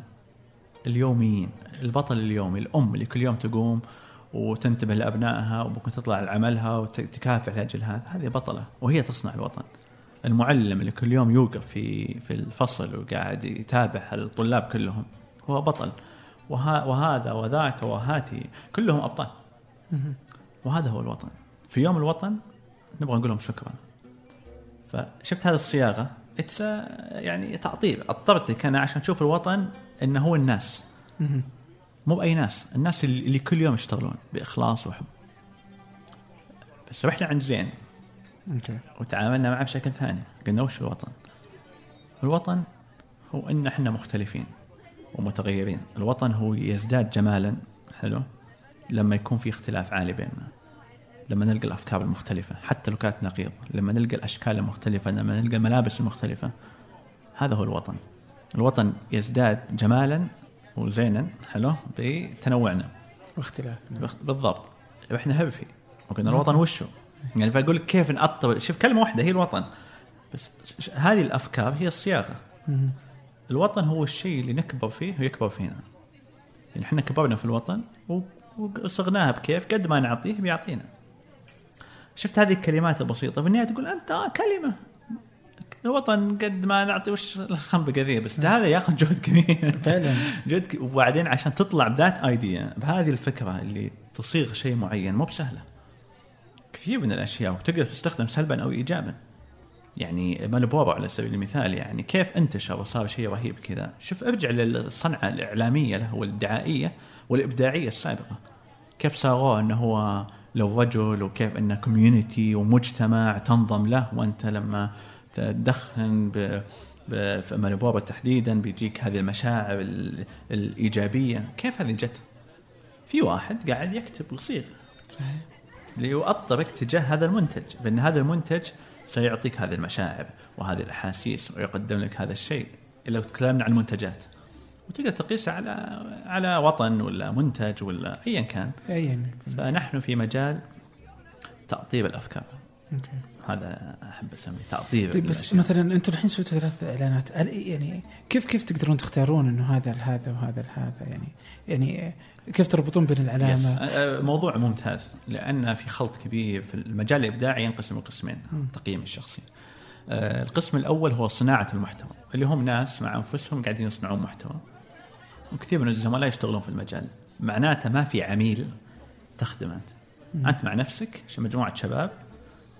اليوميين البطل اليومي الأم اللي كل يوم تقوم وتنتبه لأبنائها وممكن تطلع لعملها وتكافح لأجل هذا. هذه بطلة وهي تصنع الوطن. المعلم اللي كل يوم يوقف في في الفصل وقاعد يتابع الطلاب كلهم هو بطل. وها وهذا وذاك وهاتي كلهم أبطال. وهذا هو الوطن. في يوم الوطن نبغى نقول لهم شكرا. فشفت هذه الصياغة؟ It's يعني تعطيل. اضطرتك أنا عشان تشوف الوطن إنه هو الناس. مو بأي ناس الناس اللي كل يوم يشتغلون بإخلاص وحب. بس رحنا عند زين. أوكي. وتعاملنا معه بشكل ثاني. قلنا وش الوطن؟ الوطن هو إن إحنا مختلفين ومتغيرين. الوطن هو يزداد جمالا حلو؟ لما يكون في اختلاف عالي بيننا. لما نلقى الأفكار المختلفة حتى لو كانت نقيض لما نلقى الأشكال المختلفة لما نلقى الملابس المختلفة. هذا هو الوطن. الوطن يزداد جمالا وزينا حلو؟ بتنوعنا. واختلافنا بالضبط. إحنا هبفي وقلنا الوطن وشو؟ يعني فأقول لك كيف نعطب شوف كلمة واحدة هي الوطن. بس هذه الأفكار هي الصياغة. الوطن هو الشيء اللي نكبر فيه ويكبر فينا. يعني إحنا كبرنا في الوطن وصغناها بكيف. قد ما نعطيه بيعطينا. شفت هذه الكلمات البسيطة في النهاية تقول أنت كلمة. الوطن قد ما نعطي وش الخنبقه ذي بس ده هذا ياخذ جهد كبير. فعلا. جهد. وبعدين عشان تطلع بذات ايديا بهذه الفكرة اللي تصيغ شيء معين مو بسهلة. كثير من الأشياء وتقدر تستخدم سلبا أو ايجابا. يعني مالبورو على سبيل المثال يعني كيف انتشر وصار شيء رهيب كذا؟ شوف ارجع للصنعة الإعلامية له والدعائيه والإبداعية السابقة. كيف صاغوه إنه هو لو رجل وكيف إنه community ومجتمع تنظم له وأنت لما تدخن ب في مالبورو تحديدا بيجيك هذه المشاعر الإيجابية. كيف هذه جت؟ في واحد قاعد يكتب ويصيغ صحيح. ليؤطرك تجاه هذا المنتج بأن هذا المنتج سيعطيك هذه المشاعر وهذه الأحاسيس ويقدم لك هذا الشيء لو تكلمنا عن المنتجات. وتقدر تقيسها على على وطن ولا منتج ولا ايا كان. ايا فنحن في مجال تأطيب الأفكار. أوكي. هذا أحب أسميه تأطيب طيب بس الأشياء. مثلا أنتم الحين سويتوا ثلاث إعلانات يعني كيف كيف تقدرون تختارون إنه هذا لهذا وهذا لهذا يعني يعني كيف تربطون بين يس. العلامه؟ أه، موضوع ممتاز لأن في خلط كبير في المجال الإبداعي ينقسم لقسمين تقييمي الشخصي. أه، القسم الأول هو صناعة المحتوى اللي هم ناس مع أنفسهم قاعدين يصنعون محتوى. وكثير من الزملاء يشتغلون في المجال، معناته ما في عميل تخدم أنت. أنت مع نفسك مجموعة شباب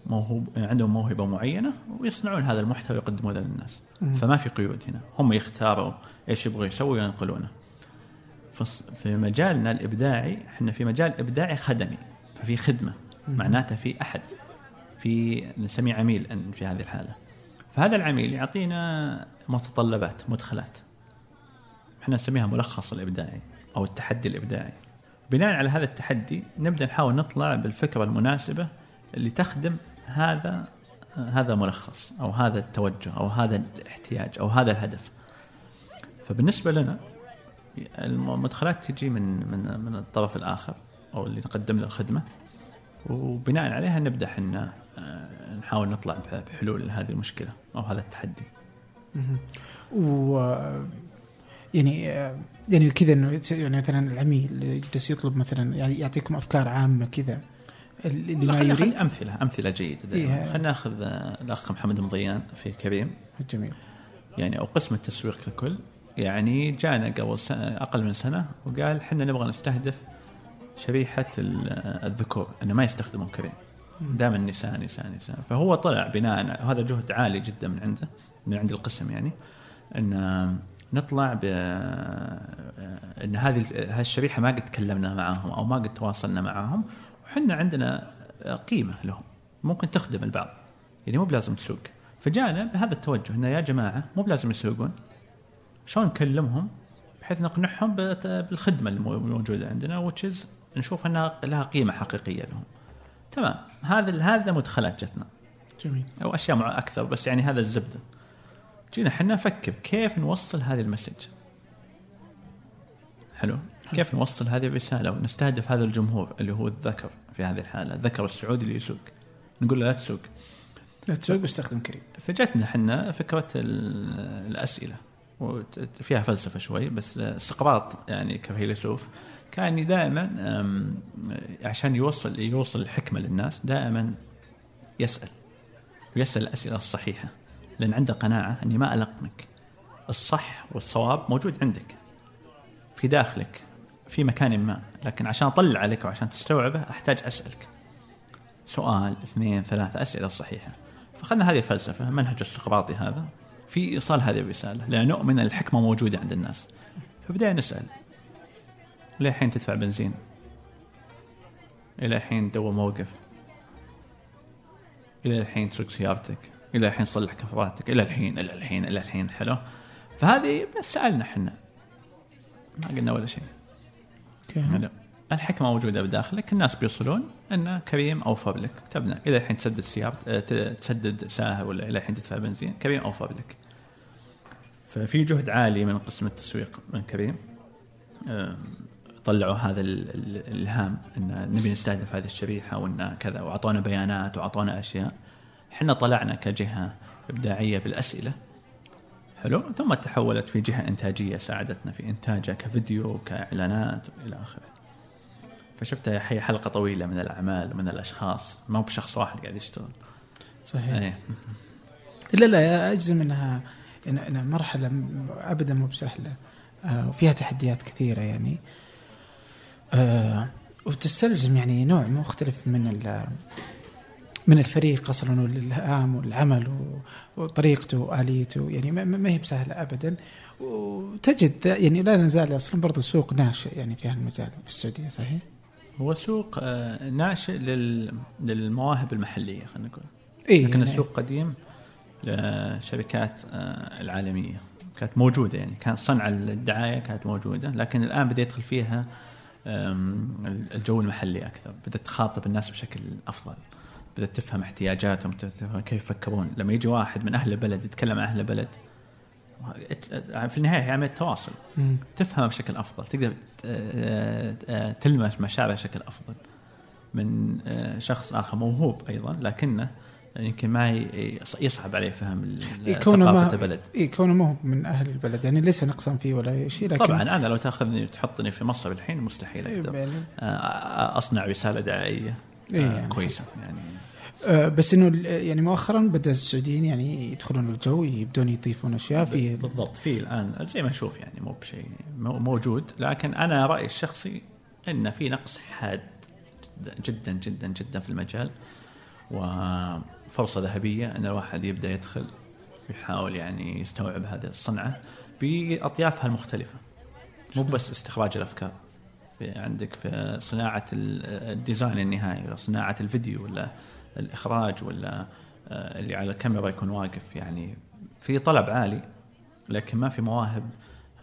موهوب عندهم موهبة معينة ويصنعون هذا المحتوى ويقدمونه للناس. فما في قيود هنا، هم يختاروا إيش يبغوا يسووا وينقلونه. في مجالنا الإبداعي إحنا في مجال إبداعي خدمي. ففي خدمة. معناته في أحد. في نسميه عميل في هذه الحالة. فهذا العميل يعطينا متطلبات مدخلات. إحنا نسميها ملخص الإبداعي أو التحدي الإبداعي. بناء على هذا التحدي نبدأ نحاول نطلع بالفكرة المناسبة اللي تخدم هذا هذا ملخص أو هذا التوجه أو هذا الاحتياج أو هذا الهدف. فبالنسبة لنا المدخلات تجي من من من الطرف الآخر أو اللي نقدم له الخدمة. وبناء عليها نبدأ إحنا آه، نحاول نطلع بحلول لهذه المشكلة أو هذا التحدي. و يعني يعني كذا إنه يعني مثلا العميل يجلس يطلب مثلا يعني يعطيكم أفكار عامة كذا. اللي ما يريد. أمثلة أمثلة جيدة. إيه. خلينا ناخذ آه، الأخ محمد مضيان في كريم. جميل. يعني أو قسم التسويق ككل. يعني جانا قبل سنة أقل من سنة وقال إحنا نبغى نستهدف شريحة ال- الذكور إنه ما يستخدمون كريم. دائما نساء نساء نساء. فهو طلع بناء هذا جهد عالي جدا من عنده من عند القسم يعني إن نطلع ب إن هذه هالشريحة ما قد تكلمنا معاهم أو ما قد تواصلنا معاهم وحنا عندنا قيمة لهم ممكن تخدم البعض يعني مو بلازم تسوق فجانا بهذا التوجه إنه يا جماعة مو بلازم يسوقون شلون نكلمهم بحيث نقنعهم بالخدمة المو- الموجودة عندنا which is نشوف إنها لها قيمة حقيقية لهم. تمام هذا هذا مدخلات جتنا جميل أو أشياء مع أكثر بس يعني هذا الزبده. جينا إحنا نفكر كيف نوصل هذه المسج. حلو؟ كيف نوصل هذه الرسالة ونستهدف هذا الجمهور اللي هو الذكر في هذه الحالة، الذكر السعودي اللي يسوق. نقول له لا تسوق. لا تسوق واستخدم كريم. فجتنا إحنا فكرة ال- الأسئلة. وفيها فلسفة شوي بس سقراط يعني كفيلسوف كان دائما عشان يوصل يوصل الحكمة للناس دائما يسأل. ويسأل الأسئلة الصحيحة. لأن عنده قناعة أني ما ألقنك. الصح والصواب موجود عندك. في داخلك. في مكان ما. لكن عشان أطلع عليك وعشان تستوعبه أحتاج أسألك. سؤال اثنين ثلاثة أسئلة صحيحة. فأخذنا هذه الفلسفة منهج السقراطي هذا. في إيصال هذه الرسالة لأن نؤمن الحكمة موجودة عند الناس. فبدأنا نسأل. إلى الحين تدفع بنزين؟ إلى الحين تدور موقف؟ إلى الحين تسوق سيارتك؟ إلى الحين تصلح كفراتك؟ إلى الحين إلى الحين إلى الحين حلو. فهذه بس سألنا إحنا. ما قلنا ولا شيء. حلو الحكمة موجودة بداخلك الناس بيوصلون إن كريم أوفر لك كتبنا إلى الحين تسدد سيارة آه، تسدد ساهر ولا إلى الحين تدفع بنزين كريم اوفر لك ففي جهد عالي من قسم التسويق من كريم. طلعوا هذا ال- ال- الإلهام إن نبي نستهدف هذه الشريحة وإن كذا وأعطونا بيانات وأعطونا أشياء. إحنا طلعنا كجهة إبداعية بالأسئلة. حلو. ثم تحولت في جهة إنتاجية ساعدتنا في انتاجها كفيديو كإعلانات وإلى آخره. فشفتها هي حلقة طويلة من الأعمال ومن الأشخاص. ما هو بشخص واحد قاعد يشتغل. صحيح. إيه. لا لا أجزم إنها انها مرحلة ابدا مو بسهلة. آه، وفيها تحديات كثيرة يعني. آه، وتستلزم يعني نوع مختلف من من الفريق أصلا والإلهام والعمل وطريقته وآليته. يعني ما- هي بسهلة ابدا. وتجد يعني لا نزال أصلا برضو سوق ناشئ يعني في هالمجال في السعودية صحيح؟ هو سوق آه، ناشئ لل... للمواهب المحلية خلينا نقول. اي لكن السوق قديم للشركات آه، العالمية. كانت موجودة يعني كان صنع الدعاية كانت موجودة لكن الآن بدأ يدخل فيها الجو المحلي أكثر بدأت تخاطب الناس بشكل أفضل. بدأت تفهم احتياجاتهم تفهم كيف يفكرون. لما يجي واحد من أهل البلد يتكلم عن أهل البلد في النهاية هي عملية تواصل. مم. تفهم بشكل أفضل تقدر آه، آه، تلمس مشاعره بشكل أفضل. من آه، شخص آخر موهوب أيضا لكنه يمكن ما يصعب عليه فهم ثقافة البلد. اي كونه ما هو من أهل البلد يعني ليس نقصا فيه ولا شيء لكن طبعا أنا لو تأخذني وتحطني في مصر الحين مستحيل أقدر. أصنع رسالة دعائيه إيه، آه، يعني. كويسة. يعني آه، بس إنه يعني مؤخرا بدأ السعوديين يعني يدخلون الجو يبدون يضيفون أشياء في بالضبط. في الآن زي ما نشوف يعني مو بشيء مو- موجود. لكن أنا رأيي الشخصي إن في نقص حاد جدا جدا جدا في المجال. وفرصة ذهبية إن الواحد يبدأ يدخل يحاول يعني يستوعب هذه الصنعة بأطيافها المختلفة. مو بس استخراج الأفكار. في عندك في صناعة ال- الديزاين النهائي ولا صناعة الفيديو ولا الإخراج ولا آه، اللي على الكاميرا يكون واقف يعني في طلب عالي لكن ما في مواهب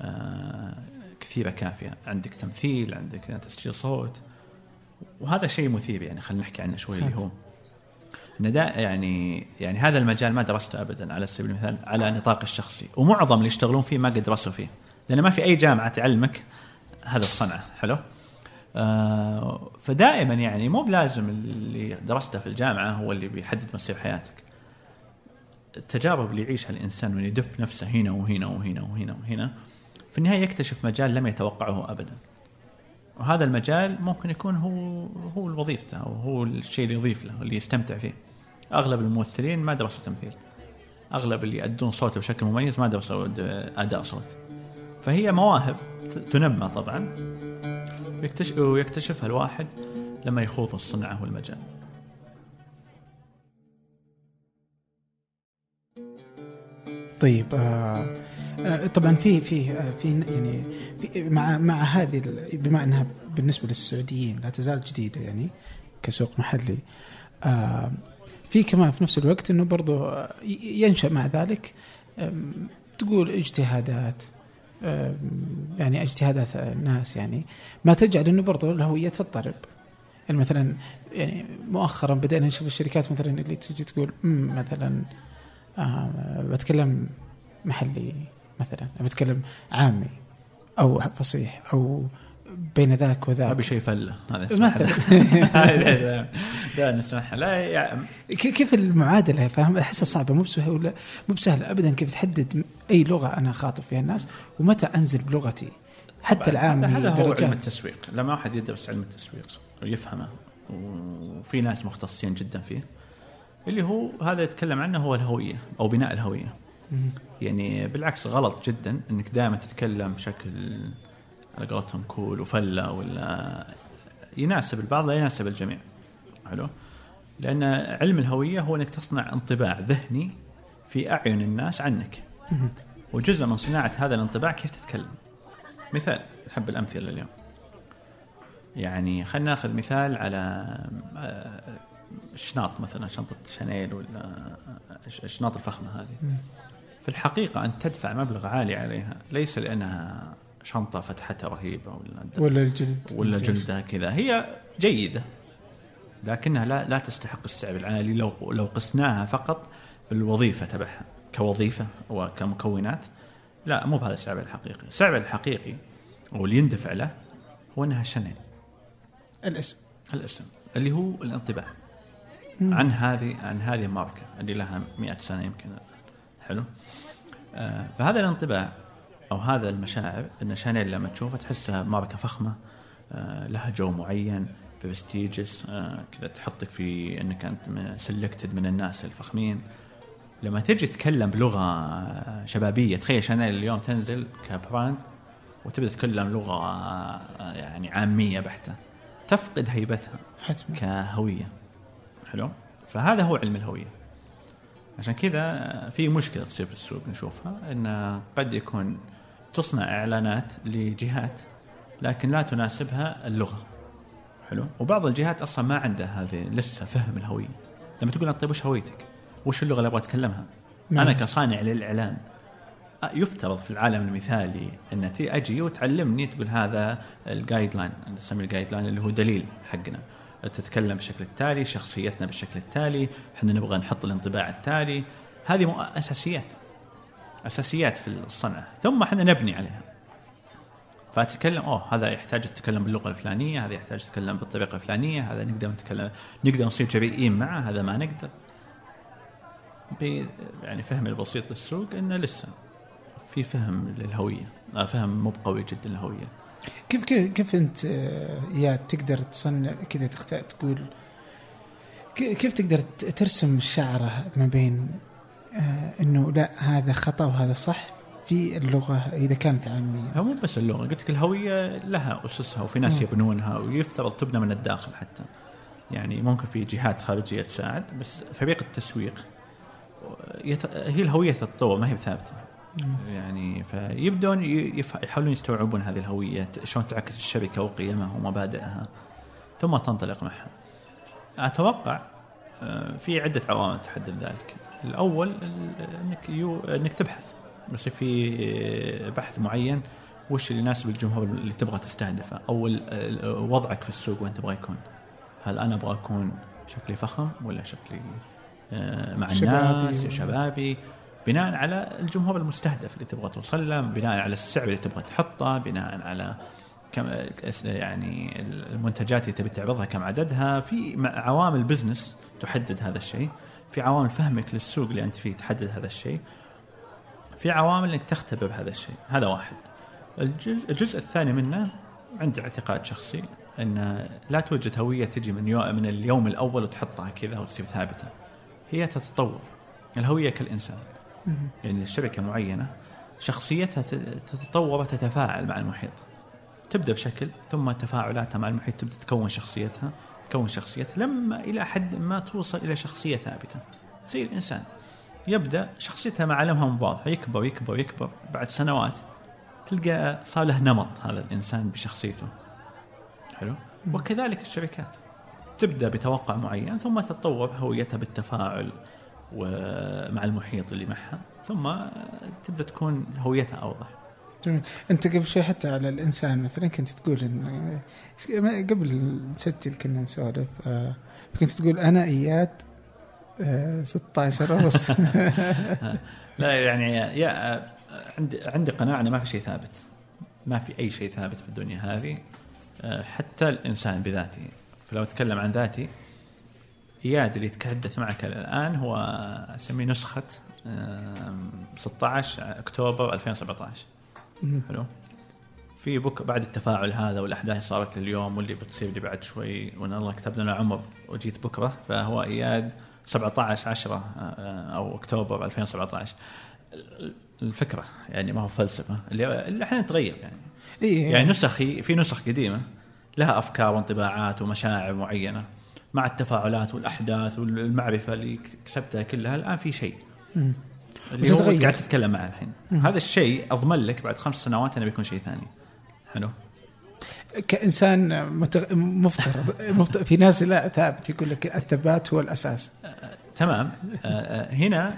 آه، كثيرة كافية. عندك تمثيل عندك تسجيل صوت وهذا شيء مثير يعني خلينا نحكي عنه شوي اللي هو. ان يعني يعني هذا المجال ما درسته ابدا على سبيل المثال على نطاق الشخصي ومعظم اللي يشتغلون فيه ما قد درسوا فيه لأن ما في أي جامعة تعلمك هذا الصنعه حلو؟ آه فدائما يعني مو بلازم اللي درسته في الجامعة هو اللي بيحدد مصير حياتك. التجارب اللي يعيشها الإنسان وان يدف نفسه هنا وهنا وهنا وهنا وهنا في النهاية يكتشف مجال لم يتوقعه ابدا. وهذا المجال ممكن يكون هو هو وظيفته أو هو الشيء اللي يضيف له اللي يستمتع فيه. أغلب الممثلين ما درسوا تمثيل. أغلب اللي يأدون صوته بشكل مميز ما درسوا أداء صوت. فهي مواهب. تنمى طبعا. ويكتشف ويكتشفها الواحد لما يخوض الصنعة والمجال. طيب آه آه طبعا في في آه في يعني في مع مع هذه بما إنها بالنسبة للسعوديين لا تزال جديدة يعني كسوق محلي في كمان في نفس الوقت إنه برضو ي- ينشأ مع ذلك تقول اجتهادات. يعني اجتهادات الناس يعني. ما تجعل إنه برضو الهوية تضطرب. يعني مثلا يعني مؤخرا بدأنا نشوف الشركات مثلا اللي تجي تقول "أمم، مثلا آه بتكلم محلي مثلا بتكلم عامي أو فصيح أو بين ذاك وذاك. أبي شيء فله هذا مثلا هذا- لا نسمعها لا يعني كيف المعادلة؟ فاهم؟ أحسها صعبة مو بسهله مو بسهله ابدا. كيف تحدد أي لغة أنا خاطب فيها الناس ومتى أنزل بلغتي؟ حتى العامي هذا هو علم التسويق. لما واحد يدرس علم التسويق ويفهمه. وفي ناس مختصين جدا فيه. اللي هو هذا يتكلم عنه هو الهوية أو بناء الهوية. يعني بالعكس غلط جدا إنك دائما تتكلم بشكل على قولتهم كول وفلة ولا يناسب البعض لا يناسب الجميع. حلو؟ لأن علم الهوية هو أنك تصنع انطباع ذهني في أعين الناس عنك. وجزء من صناعة هذا الانطباع كيف تتكلم؟ مثال نحب الأمثلة اليوم. يعني خلينا نأخذ مثال على آه، الشناط مثلا شنطة شانيل ولا الش- الشناط الفخمة هذه. في الحقيقة أن تدفع مبلغ عالي عليها. ليس لأنها شنطة فتحتها رهيبة ولا ولا الجلد. ولا. جلدها كذا. هي جيدة لكنها لا لا تستحق السعر العالي. لو لو قسناها فقط بالوظيفة تبعها كوظيفة وكمكونات لا مو بهذا السعر الحقيقي، السعر الحقيقي واللي يندفع له هو أنها شانيل الاسم. الاسم اللي هو الانطباع مم. عن هذه عن هذه الماركة اللي لها 100 سنة يمكن. حلو. آه فهذا الانطباع أو هذا المشاعر ان شانيل لما تشوفها تحسها ماركة فخمة آه لها جو معين prestigious آه كذا تحطك في إنك أنت selected من الناس الفخمين. لما تجي تتكلم بلغة آه، شبابية تخيل شانيل اليوم تنزل ك brand وتبدا تتكلم لغة يعني عامية بحتة تفقد هيبتها حتما. كهوية. حلو؟ فهذا هو علم الهوية. عشان كذا في مشكلة تصير في السوق نشوفها إن قد يكون تصنع إعلانات لجهات لكن لا تناسبها اللغة. حلو؟ وبعض الجهات أصلا ما عندها هذه لسه فهم الهوية. لما تقول طيب وش هويتك؟ وش اللغة اللي أبغى أتكلمها؟ نعم. أنا كصانع للإعلان. يفترض في العالم المثالي إنتي أجي وتعلمني تقول هذا ال guideline نسميه ال guideline اللي هو دليل حقنا. تتكلم بالشكل التالي شخصيتنا بالشكل التالي إحنا نبغى نحط الانطباع التالي. هذه أساسيات. أساسيات في الصنعة. ثم إحنا نبني عليها. فأتكلم أوه هذا يحتاج تتكلم باللغة الفلانية هذا يحتاج تتكلم بالطريقة الفلانية هذا نقدر نتكلم نقدر نصير جريئين معه هذا ما نقدر. يعني فهمي البسيط للسوق إنه لسه في فهم للهوية فهم مو قوي جدا للهوية. كيف كيف, كيف أنت آه، يا تقدر تصنع كذا تقول كيف تقدر ترسم الشعره ما بين إنه لا هذا خطأ وهذا صح في اللغة إذا كانت عاميه هو مو بس اللغة قلت لك الهوية لها أسسها وفي ناس مم. يبنونها ويفترض تبنى من الداخل حتى. يعني ممكن في جهات خارجية تساعد بس فريق التسويق يت... هي الهوية تتطور ما هي ثابتة. يعني فيبدون يف- يحاولون يستوعبون هذه الهوية شلون تعكس الشركة وقيمها ومبادئها ثم تنطلق معها. أتوقع آه، في عدة عوامل تحدد ذلك. الأول ال- إنك يو... إنك تبحث. يصير في بحث معين وش اللي يناسب الجمهور اللي تبغى تستهدفه أو وضعك في السوق وين تبغى يكون. هل أنا أبغى أكون شكلي فخم ولا شكلي آه، مع شبابي. الناس شبابي؟ بناء على الجمهور المستهدف اللي تبغى توصل له بناء على السعر اللي تبغى تحطه بناء على كم يعني المنتجات اللي تبي تعرضها كم عددها. في عوامل بزنس تحدد هذا الشيء. في عوامل فهمك للسوق اللي أنت فيه تحدد هذا الشيء. في عوامل إنك تختبر هذا الشيء. هذا واحد. الجزء, الجزء الثاني منه عندي اعتقاد شخصي إن لا توجد هوية تجي من من اليوم الأول وتحطها كذا وتصير ثابتة. هي تتطور. الهوية كالإنسان. يعني شركه معينه شخصيتها تتطور وتتفاعل مع المحيط. تبدأ بشكل ثم تفاعلاتها مع المحيط تبدأ تكون شخصيتها. تكون شخصيتها لما إلى حد ما توصل إلى شخصية ثابتة. زي الإنسان. يبدأ شخصيته معالمها واضحه يكبر يكبر يكبر. بعد سنوات تلقى صار له نمط هذا الإنسان بشخصيته. حلو؟ وكذلك الشركات. تبدأ بتوقع معين ثم تتطور هويتها بالتفاعل ومع المحيط اللي معها ثم تبدأ تكون هويتها أوضح. جميل أنت قبل شوي حتى على الإنسان مثلا كنت تقول ان قبل نسجل كنا نسولف آه، كنت تقول أنا إياد آه، 16 ونص. لا يعني يا عندي عندي قناعة إنه ما في شيء ثابت. ما في أي شيء ثابت في الدنيا هذه. آه، حتى الإنسان بذاته. فلو أتكلم عن ذاتي إياد اللي يتحدث معك الآن هو أسميه نسخة آم، 16 أكتوبر 2017 حلو. في بك بعد التفاعل هذا والأحداث اللي صارت اليوم واللي بتصير لي بعد شوي وان الله كتب لنا عمر وجيت بكرة فهو إياد 17 10 آه، أو أكتوبر 2017 الفكرة يعني ما هو فلسفة اللي أحيانا تغير يعني. إيه يعني نسخي في نسخ قديمة لها أفكار وانطباعات ومشاعر معينة مع التفاعلات والأحداث والمعرفة اللي كسبتها كلها الآن في شيء. اللي هو. قاعد تتكلم معه الحين. هذا الشيء أضمن لك بعد خمس سنوات أنه بيكون شيء ثاني. حلو؟ كإنسان متغ... مفترض مفترض في ناس لا ثابت. يقول لك الثبات هو الأساس. تمام. هنا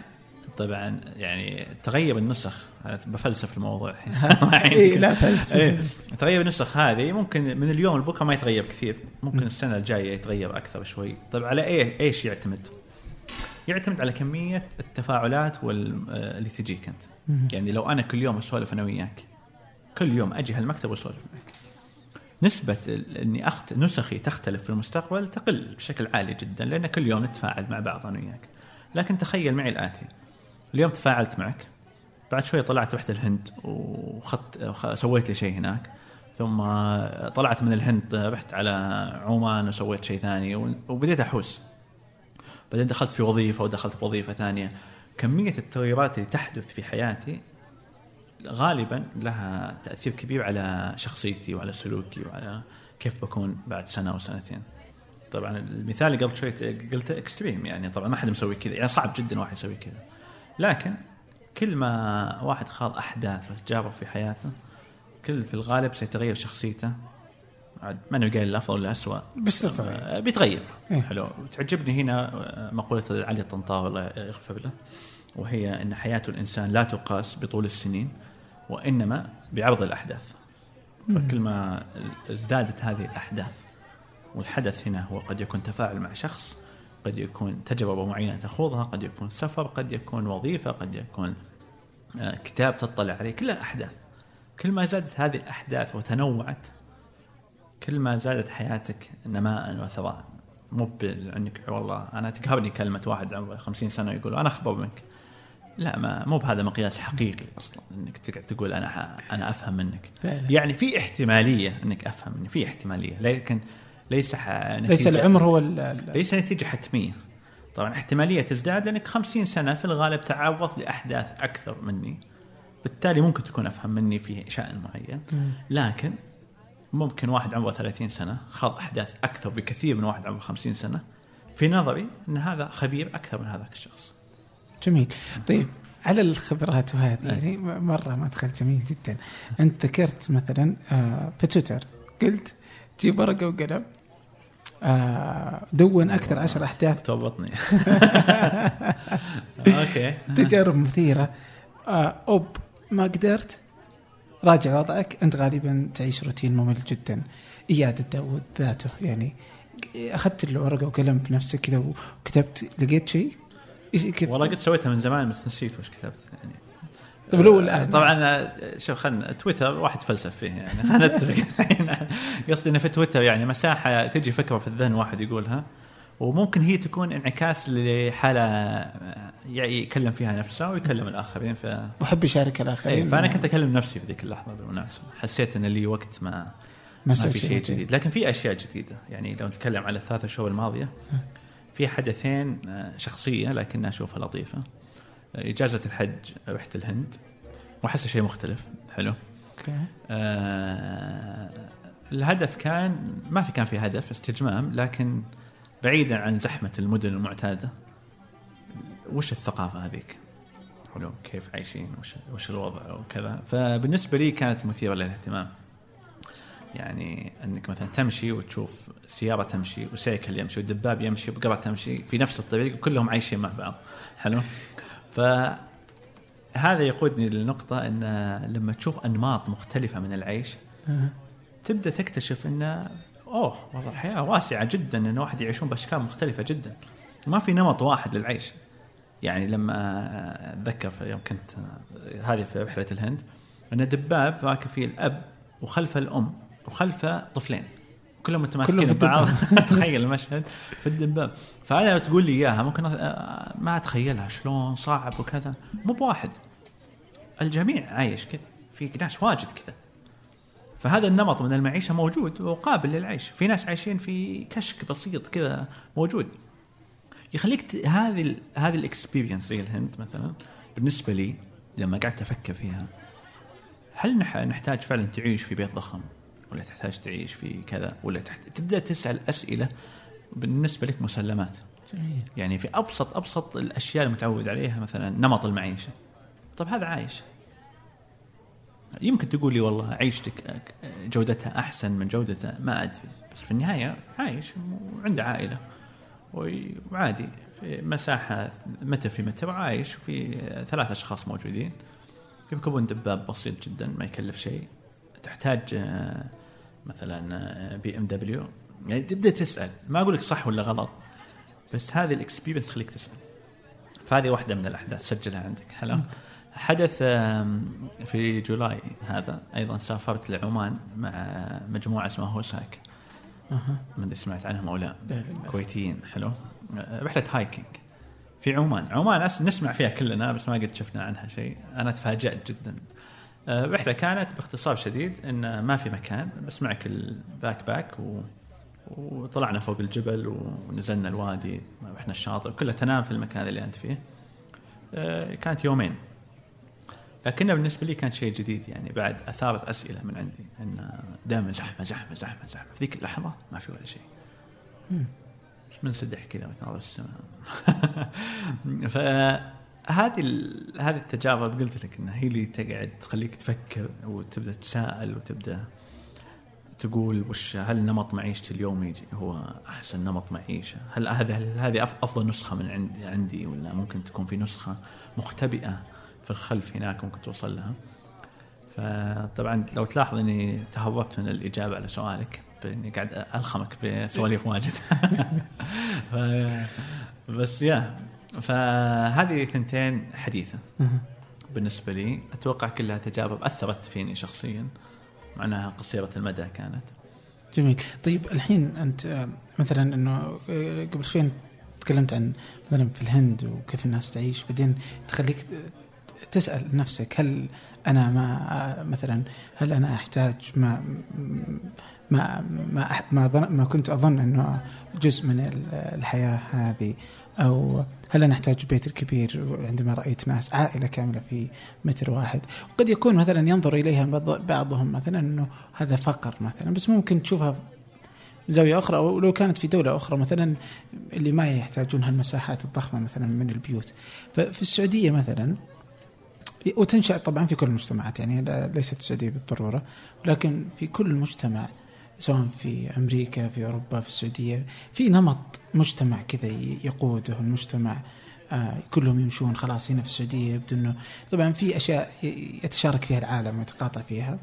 طبعا يعني تغير النسخ. بفلسف الموضوع الحين. إيه، لا. إيه، تغير النسخ هذه ممكن من اليوم لبكره ما يتغير كثير. ممكن السنة الجاية يتغير أكثر شوي. طيب على إيه إيش يعتمد؟ يعتمد على كمية التفاعلات وال- آه، اللي تجيك أنت. يعني لو أنا كل يوم أسولف أنا وياك كل يوم أجي هالمكتب وأسولف معك. نسبة إني أخت... نسخي تختلف في المستقبل تقل بشكل عالي جدا لأن كل يوم نتفاعل مع بعض أنا وياك. لكن تخيل معي الآتي. اليوم تفاعلت معك بعد شوي طلعت رحت الهند وخدت خ- سويت لي شيء هناك. ثم طلعت من الهند رحت على عمان وسويت شيء ثاني وبديت أحوس. بعدين دخلت في وظيفة ودخلت في وظيفة ثانية كمية التغيرات اللي تحدث في حياتي غالبا لها تأثير كبير على شخصيتي وعلى سلوكي وعلى كيف بكون بعد سنة أو سنتين. طبعا المثال اللي قبل شوي قلت اكستريم يعني طبعا ما حد مسوي كذا يعني صعب جدا واحد يسوي كذا. لكن كل ما واحد خاض أحداث وتجارب في حياته كل في الغالب سيتغير شخصيته عاد ما نقول الأفضل ولا الاسوء بس تتغير. آه، بيتغير. إيه. حلو. تعجبني هنا آه، مقولة علي الطنطاوي الله يغفر له وهي أن حياة الإنسان لا تقاس بطول السنين وإنما بعرض الأحداث. فكل ما ازدادت هذه الأحداث والحدث هنا هو قد يكون تفاعل مع شخص قد يكون تجربة معينة تخوضها قد يكون سفر قد يكون وظيفة قد يكون آه، كتاب تطلع عليه كلها أحداث. كل ما زادت هذه الأحداث وتنوعت كل ما زادت حياتك نماء وثراء مو بانك والله أنا تقهرني كلمة واحد عمره 50 سنة يقول أنا أخبر منك. لا ما مو بهذا مقياس حقيقي أصلا إنك تقعد تقول أنا ح- أنا أفهم منك. فعلا. يعني في احتمالية إنك أفهم مني في احتمالية. لكن ليس ح... ليس العمر هو ال- ليس نتيجة حتمية. طبعا احتمالية تزداد لأنك 50 سنة في الغالب تعرض لأحداث أكثر مني. بالتالي ممكن تكون أفهم مني في شأن معين. لكن ممكن واحد عمره 30 سنة خاض أحداث أكثر بكثير من واحد عمره 50 سنة. في نظري إن هذا خبير أكثر من هذاك الشخص. جميل. طيب على الخبرات وهذه يعني مرة مدخل جميل جدا. أنت ذكرت مثلا آه، في تويتر قلت جيب ورقه وقلم آه، دون أكثر عشر أحداث. توبطني. أوكي. تجارب مثيرة. آه، أوب ما قدرت راجع وضعك أنت غالبا تعيش روتين ممل جدا. إياد داود ذاته يعني أخذت الورقة وقلم بنفسك كذا وكتبت لقيت شيء؟ والله قد سويتها من زمان بس نسيت وش كتبت يعني. طيب لو الآن. طبعا آه، شوف خلنا تويتر واحد فلسف فيه يعني. خلينا نتفق. قصدي إنه في تويتر يعني مساحة تجي فكرة في الذهن واحد يقولها. وممكن هي تكون انعكاس لحالة آه، يكلم فيها نفسه ويكلم الآخرين ف وأحب أشارك الآخرين. إيه فأنا كنت أكلم نفسي في ذيك اللحظة بالمناسبة. حسيت إن لي وقت ما ما في شيء. جديد. جديد. لكن في أشياء جديدة. يعني لو نتكلم على الثلاث شهور الماضية في حدثين آه، شخصية لكنها أشوفها لطيفة. آه، إجازة الحج رحت الهند واحسها شيء مختلف. حلو. أوكي. آه الهدف كان ما في كان في هدف استجمام لكن بعيدا عن زحمة المدن المعتادة. وش الثقافة هذيك؟ حلو كيف عايشين؟ وش وش الوضع؟ وكذا. فبالنسبة لي كانت مثيرة للاهتمام. يعني أنك مثلا تمشي وتشوف سيارة تمشي وسيكل يمشي ودباب يمشي وبقره تمشي في نفس الطريق وكلهم عايشين مع بعض. حلو؟ فهذا يقودني للنقطة أن لما تشوف أنماط مختلفة من العيش. تبدأ تكتشف أن أوه والله الحياة واسعة جدا أن واحد يعيشون بأشكال مختلفة جدا. ما في نمط واحد للعيش. يعني لما أتذكر في يوم كنت هذه في رحلة الهند أن دباب راكب فيه الأب وخلفه الأم وخلفه طفلين. كلهم متماسكين ببعض. تخيل المشهد في الدباب. فانا لو تقول لي إياها ممكن ما أتخيلها شلون صعب وكذا. مو بواحد. الجميع عايش كذا. في ناس واجد كذا. فهذا النمط من المعيشة موجود وقابل للعيش. في ناس عايشين في كشك بسيط كذا موجود. يخليك ت... هذه ال... هذه الاكسبيرينس زي الهند مثلا بالنسبة لي لما قعدت أفكر فيها هل نح... نحتاج فعلا تعيش في بيت ضخم؟ ولا تحتاج تعيش في كذا؟ ولا تحت... تبدأ تسأل أسئلة بالنسبة لك مسلمات. جميل يعني في ابسط أبسط الأشياء المتعود عليها مثلا نمط المعيشة. طب هذا عايش. يمكن تقول لي والله عيشتك جودتها أحسن من جودته ما أدري. بس في النهاية عايش وعنده عائلة. وعادي. في مساحة متر في متر عايش وفي ثلاث أشخاص موجودين. يركبون دباب بسيط جدا ما يكلف شيء. تحتاج آه، مثلا بي إم دبليو. يعني تبدأ تسأل. ما أقول لك صح ولا غلط بس هذه ال experience خليك تسأل. فهذه واحدة من الأحداث. سجلها عندك. حلو حدث في July هذا أيضا سافرت لعمان مع مجموعة اسمها هوساك أها. ما أدري سمعت عنهم أو لا. كويتيين حلو. آه، رحلة hiking في عمان. عمان نسمع فيها كلنا بس ما قد شفنا عنها شيء. أنا تفاجأت جدا. آه، رحلة كانت باختصار شديد إن ما في مكان بس معك ال backpack و وطلعنا فوق الجبل ونزلنا الوادي رحنا الشاطئ كلها تنام في المكان اللي أنت فيه. آه، كانت يومين. لكنها بالنسبة لي كان شيء جديد يعني بعد أثارت أسئلة من عندي إن دائما زحمة زحمة زحمة زحمة. في ذيك اللحظة ما في ولا شيء. منسدح كذا وتناظر السماء. فهذه ال- هذه التجارب قلت لك إنها هي اللي تقعد تخليك تفكر وتبدأ تساءل وتبدأ تقول وش هل نمط معيشتي اليوم يجي هو أحسن نمط معيشة؟ هل هذا هل هذه أفضل نسخة من عندي عندي ولا ممكن تكون في نسخة مختبئة؟ في الخلف هناك ممكن توصل لها؟ فطبعا لو تلاحظ إني تهربت من الإجابة على سؤالك باني قاعد ألخمك بسواليف واجد ف... بس يا فهذه ثنتين حديثة. بالنسبة لي أتوقع كلها تجارب أثرت فيني شخصيا مع انها قصيرة المدى كانت جميل طيب الحين أنت مثلا إنه قبل شوي تكلمت عن مثلا في الهند وكيف الناس تعيش بعدين تخليك تسأل نفسك هل أنا ما مثلا هل أنا أحتاج؟ ما ما ما ما, ظن ما كنت أظن إنه جزء من ال- الحياة هذه. أو هل أنا أحتاج بيت الكبير عندما رأيت ناس عائلة كاملة في متر واحد؟ قد يكون مثلا ينظر إليها بعض- بعضهم مثلا إنه هذا فقر مثلا. بس ممكن تشوفها زاوية أخرى أو لو كانت في دولة أخرى مثلا اللي ما يحتاجون هالمساحات الضخمة مثلا من البيوت. ففي السعودية مثلا وتنشأ طبعا في كل المجتمعات يعني ليست السعودية بالضرورة ولكن في كل مجتمع سواء في أمريكا في أوروبا في السعودية في نمط مجتمع كذا يقوده المجتمع آه كلهم يمشون خلاص هنا في السعودية يبدو إنه طبعا في أشياء يتشارك فيها العالم ويتقاطع فيها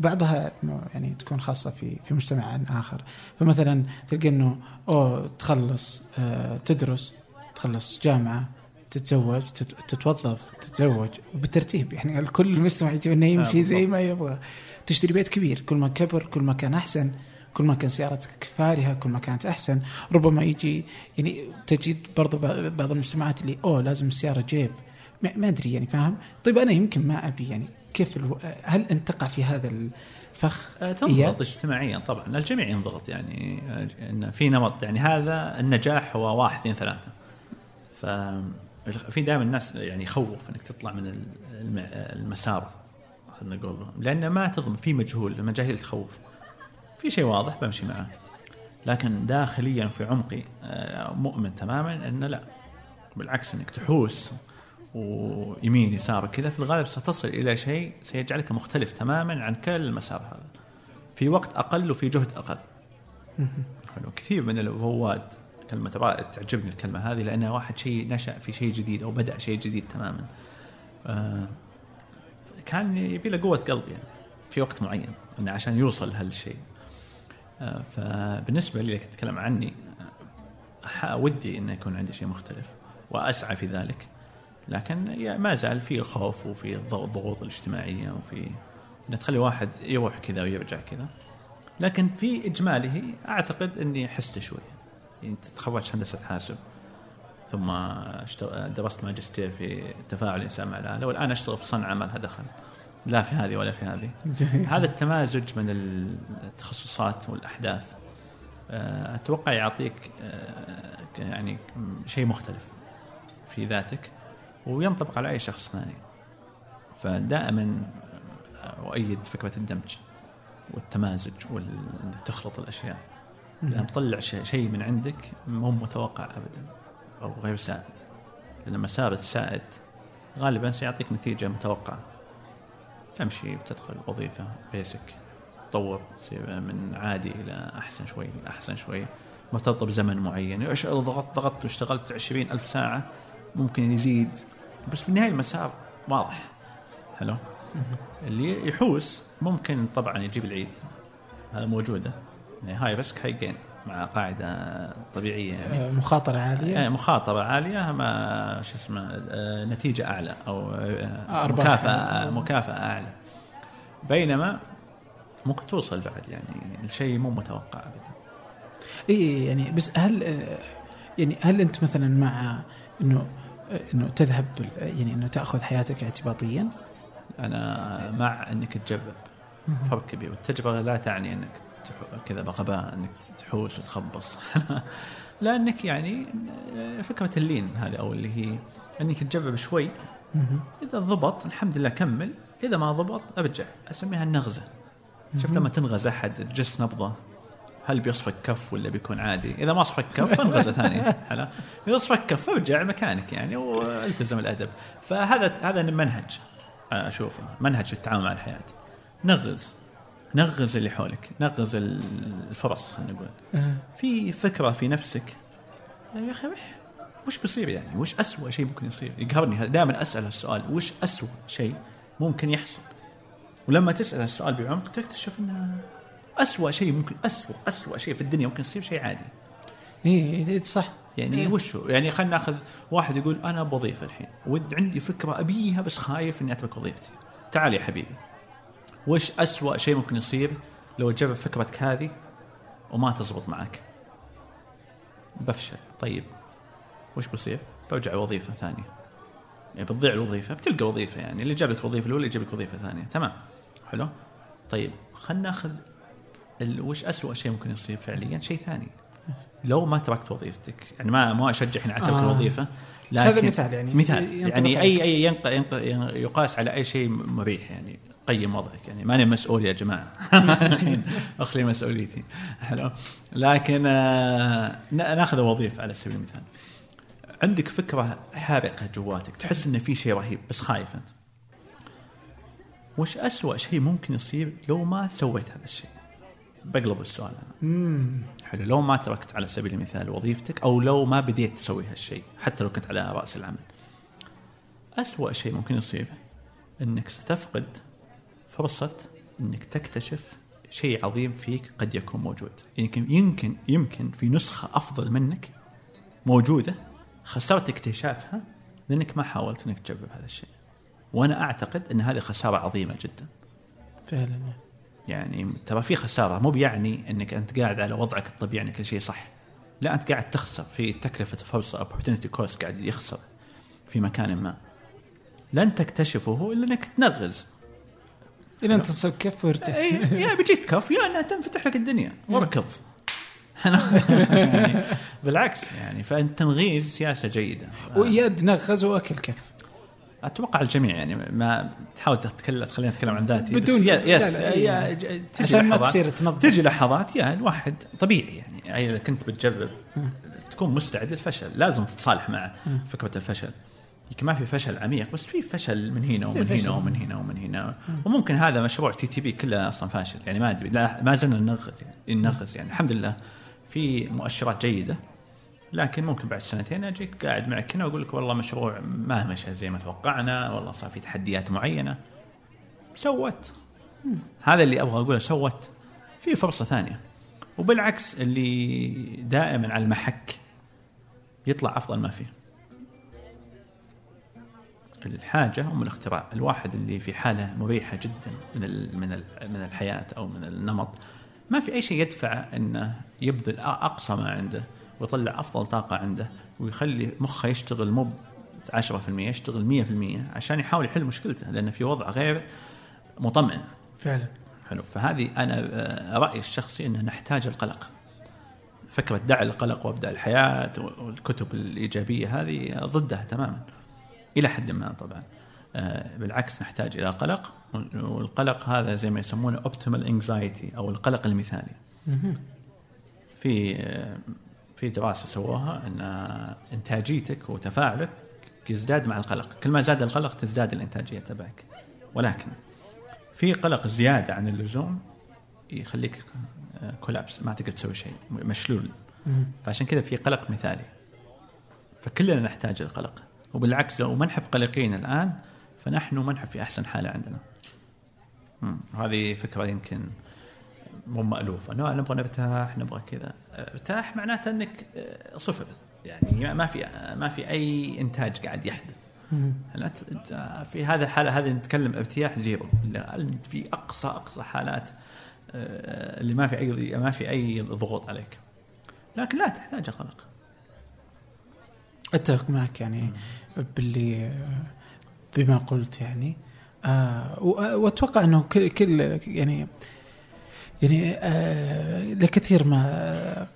بعضها يعني تكون خاصة في في مجتمع آخر. فمثلا تلقى إنه أوه تخلص آه تدرس تخلص جامعة تتزوج تت- تتوظف تتزوج وبالترتيب. يعني الكل المجتمع يجي إنه يمشي زي ما يبغى. تشتري بيت كبير كل ما كبر كل ما كان أحسن كل ما كان سيارتك فارهة كل ما كانت أحسن. ربما يجي يعني تجد برضو بعض المجتمعات اللي أوه لازم السياره جيب. ما أدري يعني فاهم؟ طيب أنا يمكن ما أبي يعني. كيف ألو... هل أنت تقع في هذا الفخ؟ آه،؟ تنضغط اجتماعيا طبعا. الجميع ينضغط يعني آه، في نمط. يعني هذا النجاح هو واحد اثنين ثلاثة. ف في دائما الناس يعني يخوف إنك تطلع من الم- المسار خلينا نقول. لأن ما تضمن في مجهول المجاهيل تخوف. في شيء واضح بمشي معه. لكن داخليا في عمقي آه، مؤمن تماما إن لا. بالعكس إنك تحوس ويمين يسار كذا في الغالب ستصل إلى شيء سيجعلك مختلف تماما عن كل المسار هذا. في وقت أقل وفي جهد أقل. حلو. كثير من الرواد كلمة تعجبني الكلمة هذه لأنها واحد شيء نشأ في شيء جديد أو بدأ شيء جديد تماما. آه كان يبي له قوة قلب يعني في وقت معين إنه عشان يوصل لهالشيء آه فبالنسبة لي لك تتكلم عني ودي إنه يكون عندي شيء مختلف وأسعى في ذلك. لكن يا- ما زال في الخوف وفي الضغ- الضغوط الاجتماعية وفي إنه تخلي واحد يروح كذا ويرجع كذا. لكن في إجماله أعتقد إني حست شوي. يعني تخرجت هندسة حاسب ثم درست ماجستير في تفاعل الإنسان مع الآلة والآن أشتغل في صنعه ما لها دخل. لا في هذه ولا في هذه. هذا التمازج من التخصصات والأحداث آه، أتوقع يعطيك آه، يعني شيء مختلف في ذاتك وينطبق على أي شخص ثاني. فدائما أؤيد فكرة الدمج والتمازج وانك تخلط الأشياء. لأن تطلع شيء من عندك مو متوقع ابدا أو غير سائد. لما صارت سائد غالبا سيعطيك نتيجة متوقعة. تمشي بتدخل وظيفة basic تطور من عادي إلى أحسن شوي أحسن شوي. مرتبطه بزمن معين. إيش ضغطت ضغطت واشتغلت عشرين ألف ساعة ممكن يزيد. بس في النهاية المسار واضح. حلو اللي يحوس ممكن طبعا يجيب العيد. هذا موجودة. high risk high gain مع قاعدة طبيعية يعني. آه، مخاطرة عالية. يعني مخاطرة عالية ما شو اسمه آه، نتيجة أعلى أو مكافأة مكافأة أعلى. بينما ممكن توصل بعد يعني الشيء مو متوقع ابدا. إي يعني بس هل يعني هل أنت مثلا مع إنه إنه تذهب يعني إنه تأخذ حياتك اعتباطيا؟ أنا مع إنك تجرب. فرق كبير. والتجربه لا تعني إنك كذا بغباء إنك تحوس وتخبص. لأنك يعني فكرة اللين هذه أو اللي هي إنك تجرب شوي. إذا ضبط الحمد لله كمل. إذا ما ضبط أرجع. أسميها النغزة. شفت لما تنغز أحد تجس نبضة. هل بيصفك كف ولا بيكون عادي؟ إذا ما صفك كف فانغزه ثانية. حلا إذا صفك كف أرجع مكانك يعني والتزم الأدب. فهذا هذا منهج أشوفه. منهج في التعامل مع الحياة. نغز. نغز اللي حولك نغز الفرص خلينا نقول. آه. في فكرة في نفسك؟ يا أخي وش بيصير يعني؟ وش أسوأ شيء ممكن يصير؟ يقهرني دائما أسأل السؤال وش أسوأ شيء ممكن يحصل؟ ولما تسأل السؤال بعمق تكتشف إنه أسوأ شيء ممكن أسوأ أسوأ شيء في الدنيا ممكن يصير شيء عادي. اي إيه، صح. يعني إيه؟ وش هو؟ يعني خلينا ناخذ واحد يقول أنا بوظيفة الحين وعندي فكرة أبيها بس خايف إني أترك وظيفتي. تعال يا حبيبي. وش أسوأ شيء ممكن يصير لو تجرب فكرتك هذه وما تزبط معك؟ بفشل. طيب وش بصير برجع وظيفة ثانية. يعني بتضيع الوظيفة بتلقى وظيفة يعني. اللي جاب لك وظيفة الأولى يجيب لك وظيفة ثانية. تمام. حلو؟ طيب خلينا ناخذ وش أسوأ شيء ممكن يصير فعليا؟ شيء ثاني. لو ما تركت وظيفتك يعني ما ما أشجع هنا على ترك آه. الوظيفة لكن هذا مثال يعني. مثال. يعني أي أي ينق ينق يقاس على أي شيء مريح يعني. قيم وضعك. يعني ماني مسؤول يا جماعة. أخلي مسؤوليتي. حلو. لكن آه ناخذ وظيفة على سبيل المثال. عندك فكرة حارقه جواتك. تحس إن في شيء رهيب بس خايف أنت. وش أسوأ شيء ممكن يصير لو ما سويت هذا الشيء؟ بقلب السؤال أنا. حلو. لو ما تركت على سبيل المثال وظيفتك أو لو ما بديت تسوي هالشيء حتى لو كنت على رأس العمل. أسوأ شيء ممكن يصير إنك ستفقد فرصة إنك تكتشف شيء عظيم فيك قد يكون موجود. يمكن يمكن يمكن في نسخة أفضل منك موجودة خسرت اكتشافها لأنك ما حاولت إنك تجرب هذا الشيء. وأنا أعتقد إن هذه خسارة عظيمة جدا. فعلا. يعني ترى في خسارة مو بيعني إنك أنت قاعد على وضعك الطبيعي إن كل شيء صح. لا أنت قاعد تخسر في تكلفة فرصه opportunity cost قاعد يخسر في مكان ما. لن تكتشفه إلا إنك تنغز. إلى أن تصل كف ويرتاح. يا بيجيك كف يا أنها تنفتح لك الدنيا. يعني بالعكس يعني فالتنغيز سياسة جيدة. ويد نغز وأكل كف. أتوقع الجميع يعني ما تحاول تتكلم خلينا نتكلم عن ذاتي. بدون يس يا عشان ما تصير تنظف تجي لحظات يا الواحد طبيعي يعني إذا كنت بتجرب تكون مستعد للفشل لازم تتصالح مع فكرة الفشل. يمكن ما في فشل عميق بس في فشل من هنا ومن هنا ومن هنا ومن هنا. وممكن هذا مشروع TTB كله أصلا فاشل. يعني ما أدري ما زلنا ننغز يعني ننغز يعني. الحمد لله في مؤشرات جيدة لكن ممكن بعد سنتين أجيك قاعد معك هنا وأقول لك والله مشروع ما مشى زي ما توقعنا والله صار في تحديات معينة. So what. هذا اللي أبغى أقوله so what. في فرصة ثانية. وبالعكس اللي دائما على المحك يطلع أفضل ما فيه. الحاجة ام الاختراع. الواحد اللي في حالة مريحة جدا من من من الحياة أو من النمط ما في أي شيء يدفع إنه يبذل أقصى ما عنده ويطلع أفضل طاقة عنده ويخلي مخه يشتغل مو 10% يشتغل 100% عشان يحاول يحل مشكلته لأنه في وضع غير مطمئن. فعلا. حلو. فهذه أنا آه، رأيي الشخصي إنه نحتاج القلق. فكرة دع القلق وابدا الحياة والكتب الإيجابية هذه ضدها تماما. إلى حد ما طبعا. آه، بالعكس نحتاج إلى قلق والقلق هذا زي ما يسمونه اوبتيمال انكزايتي أو القلق المثالي. في آه، في دراسة سووها أن إنتاجيتك وتفاعلك يزداد مع القلق. كل ما زاد القلق تزداد الإنتاجية تبعك. ولكن في قلق زيادة عن اللزوم يخليك كولابس ما تقدر تسوي شيء مشلول. فعشان كذا في قلق مثالي. فكلنا نحتاج القلق. وبالعكس لو ما نحب قلقين الآن فنحن ما نحب في أحسن حالة عندنا. هذه فكرة يمكن مو مألوفة. انه نبغى نرتاح نبغى كذا. ارتاح معناته إنك آه، صفر. يعني ما في ما في أي إنتاج قاعد يحدث. في هذا الحاله هذه نتكلم ارتياح زيرو. انت في أقصى أقصى حالات آه، اللي ما في أي ما في أي ضغوط عليك. لكن لا تحتاج قلق أتفق معك يعني. باللي بما قلت يعني. آه وأتوقع إنه كل, كل يعني يعني آه لكثير ما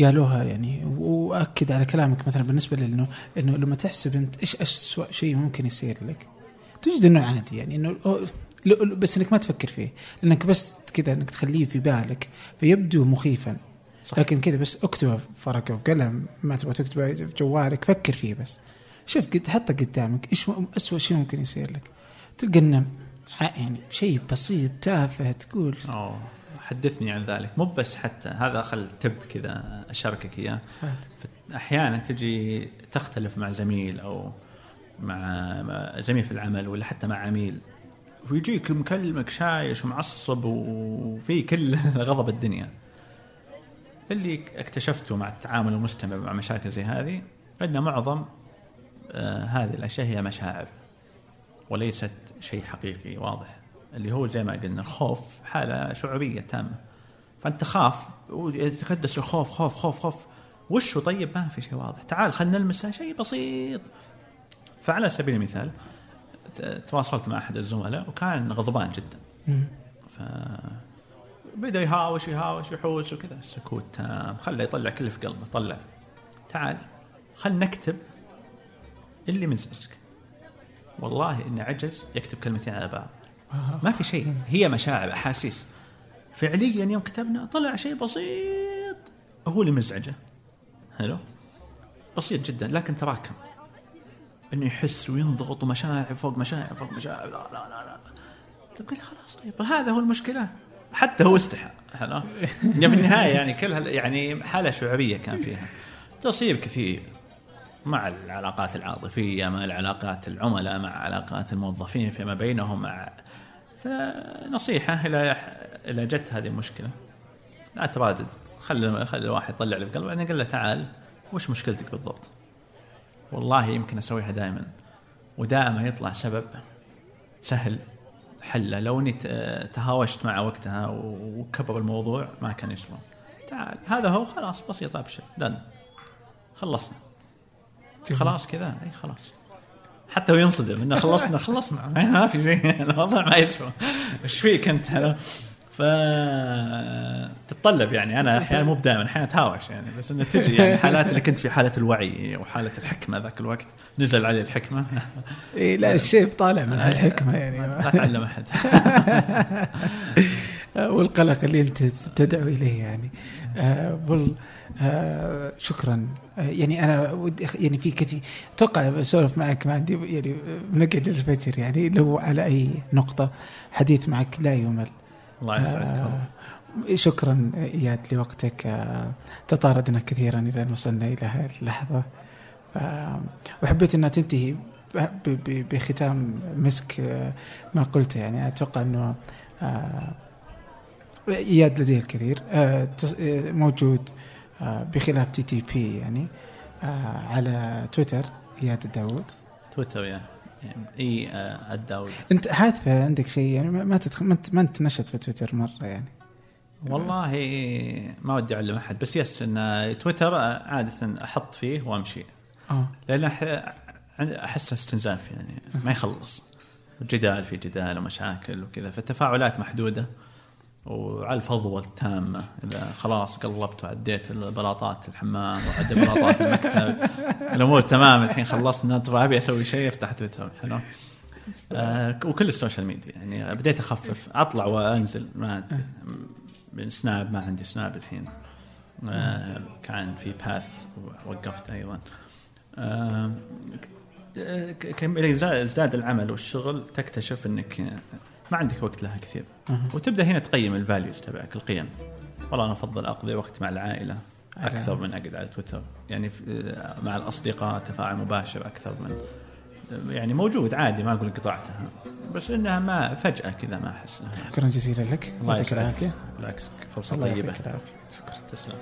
قالوها يعني. واكد على كلامك مثلا بالنسبة لإنه إنه لما تحسب أنت إيش اسوء شيء ممكن يصير لك تجد إنه عادي يعني. إنه بس إنك ما تفكر فيه. لانك بس كذا إنك تخليه في بالك فيبدو مخيفا. صح. لكن كذا بس اكتبه في ورقة وقلم ما تبغى تكتبه في جوالك فكر فيه بس. شوف قد حطه قدامك إيش اسوء شيء ممكن يصير لك؟ تلقى إنه يعني شيء بسيط تافه تقول أوه. حدثني عن ذلك. مو بس حتى هذا خل تب كذا أشاركك إياه. أحيانا تجي تختلف مع زميل أو مع زميل في العمل ولا حتى مع عميل ويجيك مكلمك شايش ومعصب وفي كل غضب الدنيا. اللي اكتشفته مع التعامل المستمر مع مشاكل زي هذه ان معظم هذه الأشياء هي مشاعر وليست شيء حقيقي واضح اللي هو زي ما قلنا الخوف حالة شعورية تامة. فأنت خاف ويتكدس الخوف خوف خوف خوف. وشه طيب ما في شيء واضح. تعال خلينا نلمسه شيء بسيط. فعلى سبيل المثال تواصلت مع أحد الزملاء وكان غضبان جدا. ف بدأ يهاوش يهاوش يحوس وكذا. سكوت تام. خله يطلع كله في قلبه طلع. تعال خل نكتب اللي مزعجك والله انه عجز يكتب كلمتين على بعض. ما في شيء. هي مشاعر أحاسيس. فعليا يوم كتبنا طلع شيء بسيط. هو اللي مزعجه. حلو؟ بسيط جدا لكن تراكم. إنه يحس وينضغط ومشاعر فوق مشاعر فوق مشاعر. لا لا لا لا. طيب قلت خلاص طيب. هذا هو المشكلة. حتى هو استحى. حلو؟ في النهاية يعني كلها يعني حالة شعورية كان فيها. تصير كثير. مع العلاقات العاطفية مع العلاقات العملاء مع علاقات الموظفين فيما بينهم مع فنصيحة إلى إلى جت هذه المشكلة. لا ترادد خلي خلي الواحد يطلع اللي في قلبه بعدين قال له تعال وش مشكلتك بالضبط؟ والله يمكن أسويها دائما. ودائما يطلع سبب سهل حله لو إني تهاوشت معه وقتها وكبر الموضوع ما كان يسوى تعال هذا هو خلاص بسيط أبشر دن خلصنا. خلاص كذا. إي خلاص. حتى هو ينصدم إنه خلصنا خلصنا. ما في شيء. الوضع ما يسوى. إيش فيك أنت؟ فتتطلب يعني. أنا أحيانا مو بدائما أحيانا أتهاوش يعني. بس إنه تجي يعني حالات اللي كنت في حالة الوعي وحالة الحكمة ذاك الوقت. نزل علي الحكمة. إي لا الشيب طالع من الحكمه يعني. لا تعلم أحد. والقلق اللي أنت تدعو إليه يعني. آه آه شكرا. آه يعني أنا ودي يعني في كثير أتوقع بسولف معك ما عندي يعني بنقعد الفجر يعني لو على أي نقطة حديث معك لا يمل. الله يسعدك آه شكرا إياد لوقتك. آه تطاردنا كثيرا إلى أن وصلنا إلى هذه اللحظة. وحبيت أنها تنتهي بختام مسك آه، ما قلته يعني أتوقع أنه آه، إياد لديه الكثير. آه، موجود. بخلاف TTB يعني على تويتر إياد الداود تويتر يعني إياد الداود أنت حاذفه عندك شيء؟ يعني ما تدخل ما انت نشط في تويتر مرة يعني. والله ما ودي أعلم أحد بس يس إن تويتر عادة أحط فيه وأمشي. آه. لأن احس استنزاف يعني ما يخلص. جدال في جدال ومشاكل وكذا فالتفاعلات محدودة. وعلى الفضوى التامة إذا خلاص قلبت وعديت البلاطات الحمام وعديت بلاطات المكتب الأمور تمام الحين خلصت نطبع أبي أسوي شيء أفتح تويتر حلو؟ آه وكل ال social media يعني بديت أخفف أطلع وأنزل ما من سناب ما عندي سناب الحين. آه كان في Path وقفت أيضا. آه ازداد العمل والشغل تكتشف إنك ما عندك وقت لها كثير. أها. وتبدأ هنا تقيم ال values تبعك القيم. والله أنا أفضل أقضي وقت مع العائلة على- أكثر من أقعد على تويتر. يعني في- مع الأصدقاء تفاعل مباشر أكثر من يعني موجود عادي ما أقول قطعتها. بس إنها ما فجأة كذا ما أحس شكرا جزيلا لك. الله يعطيك يسعدك. العافية. بالعكس فرصه طيبة. شكرا. تسلم.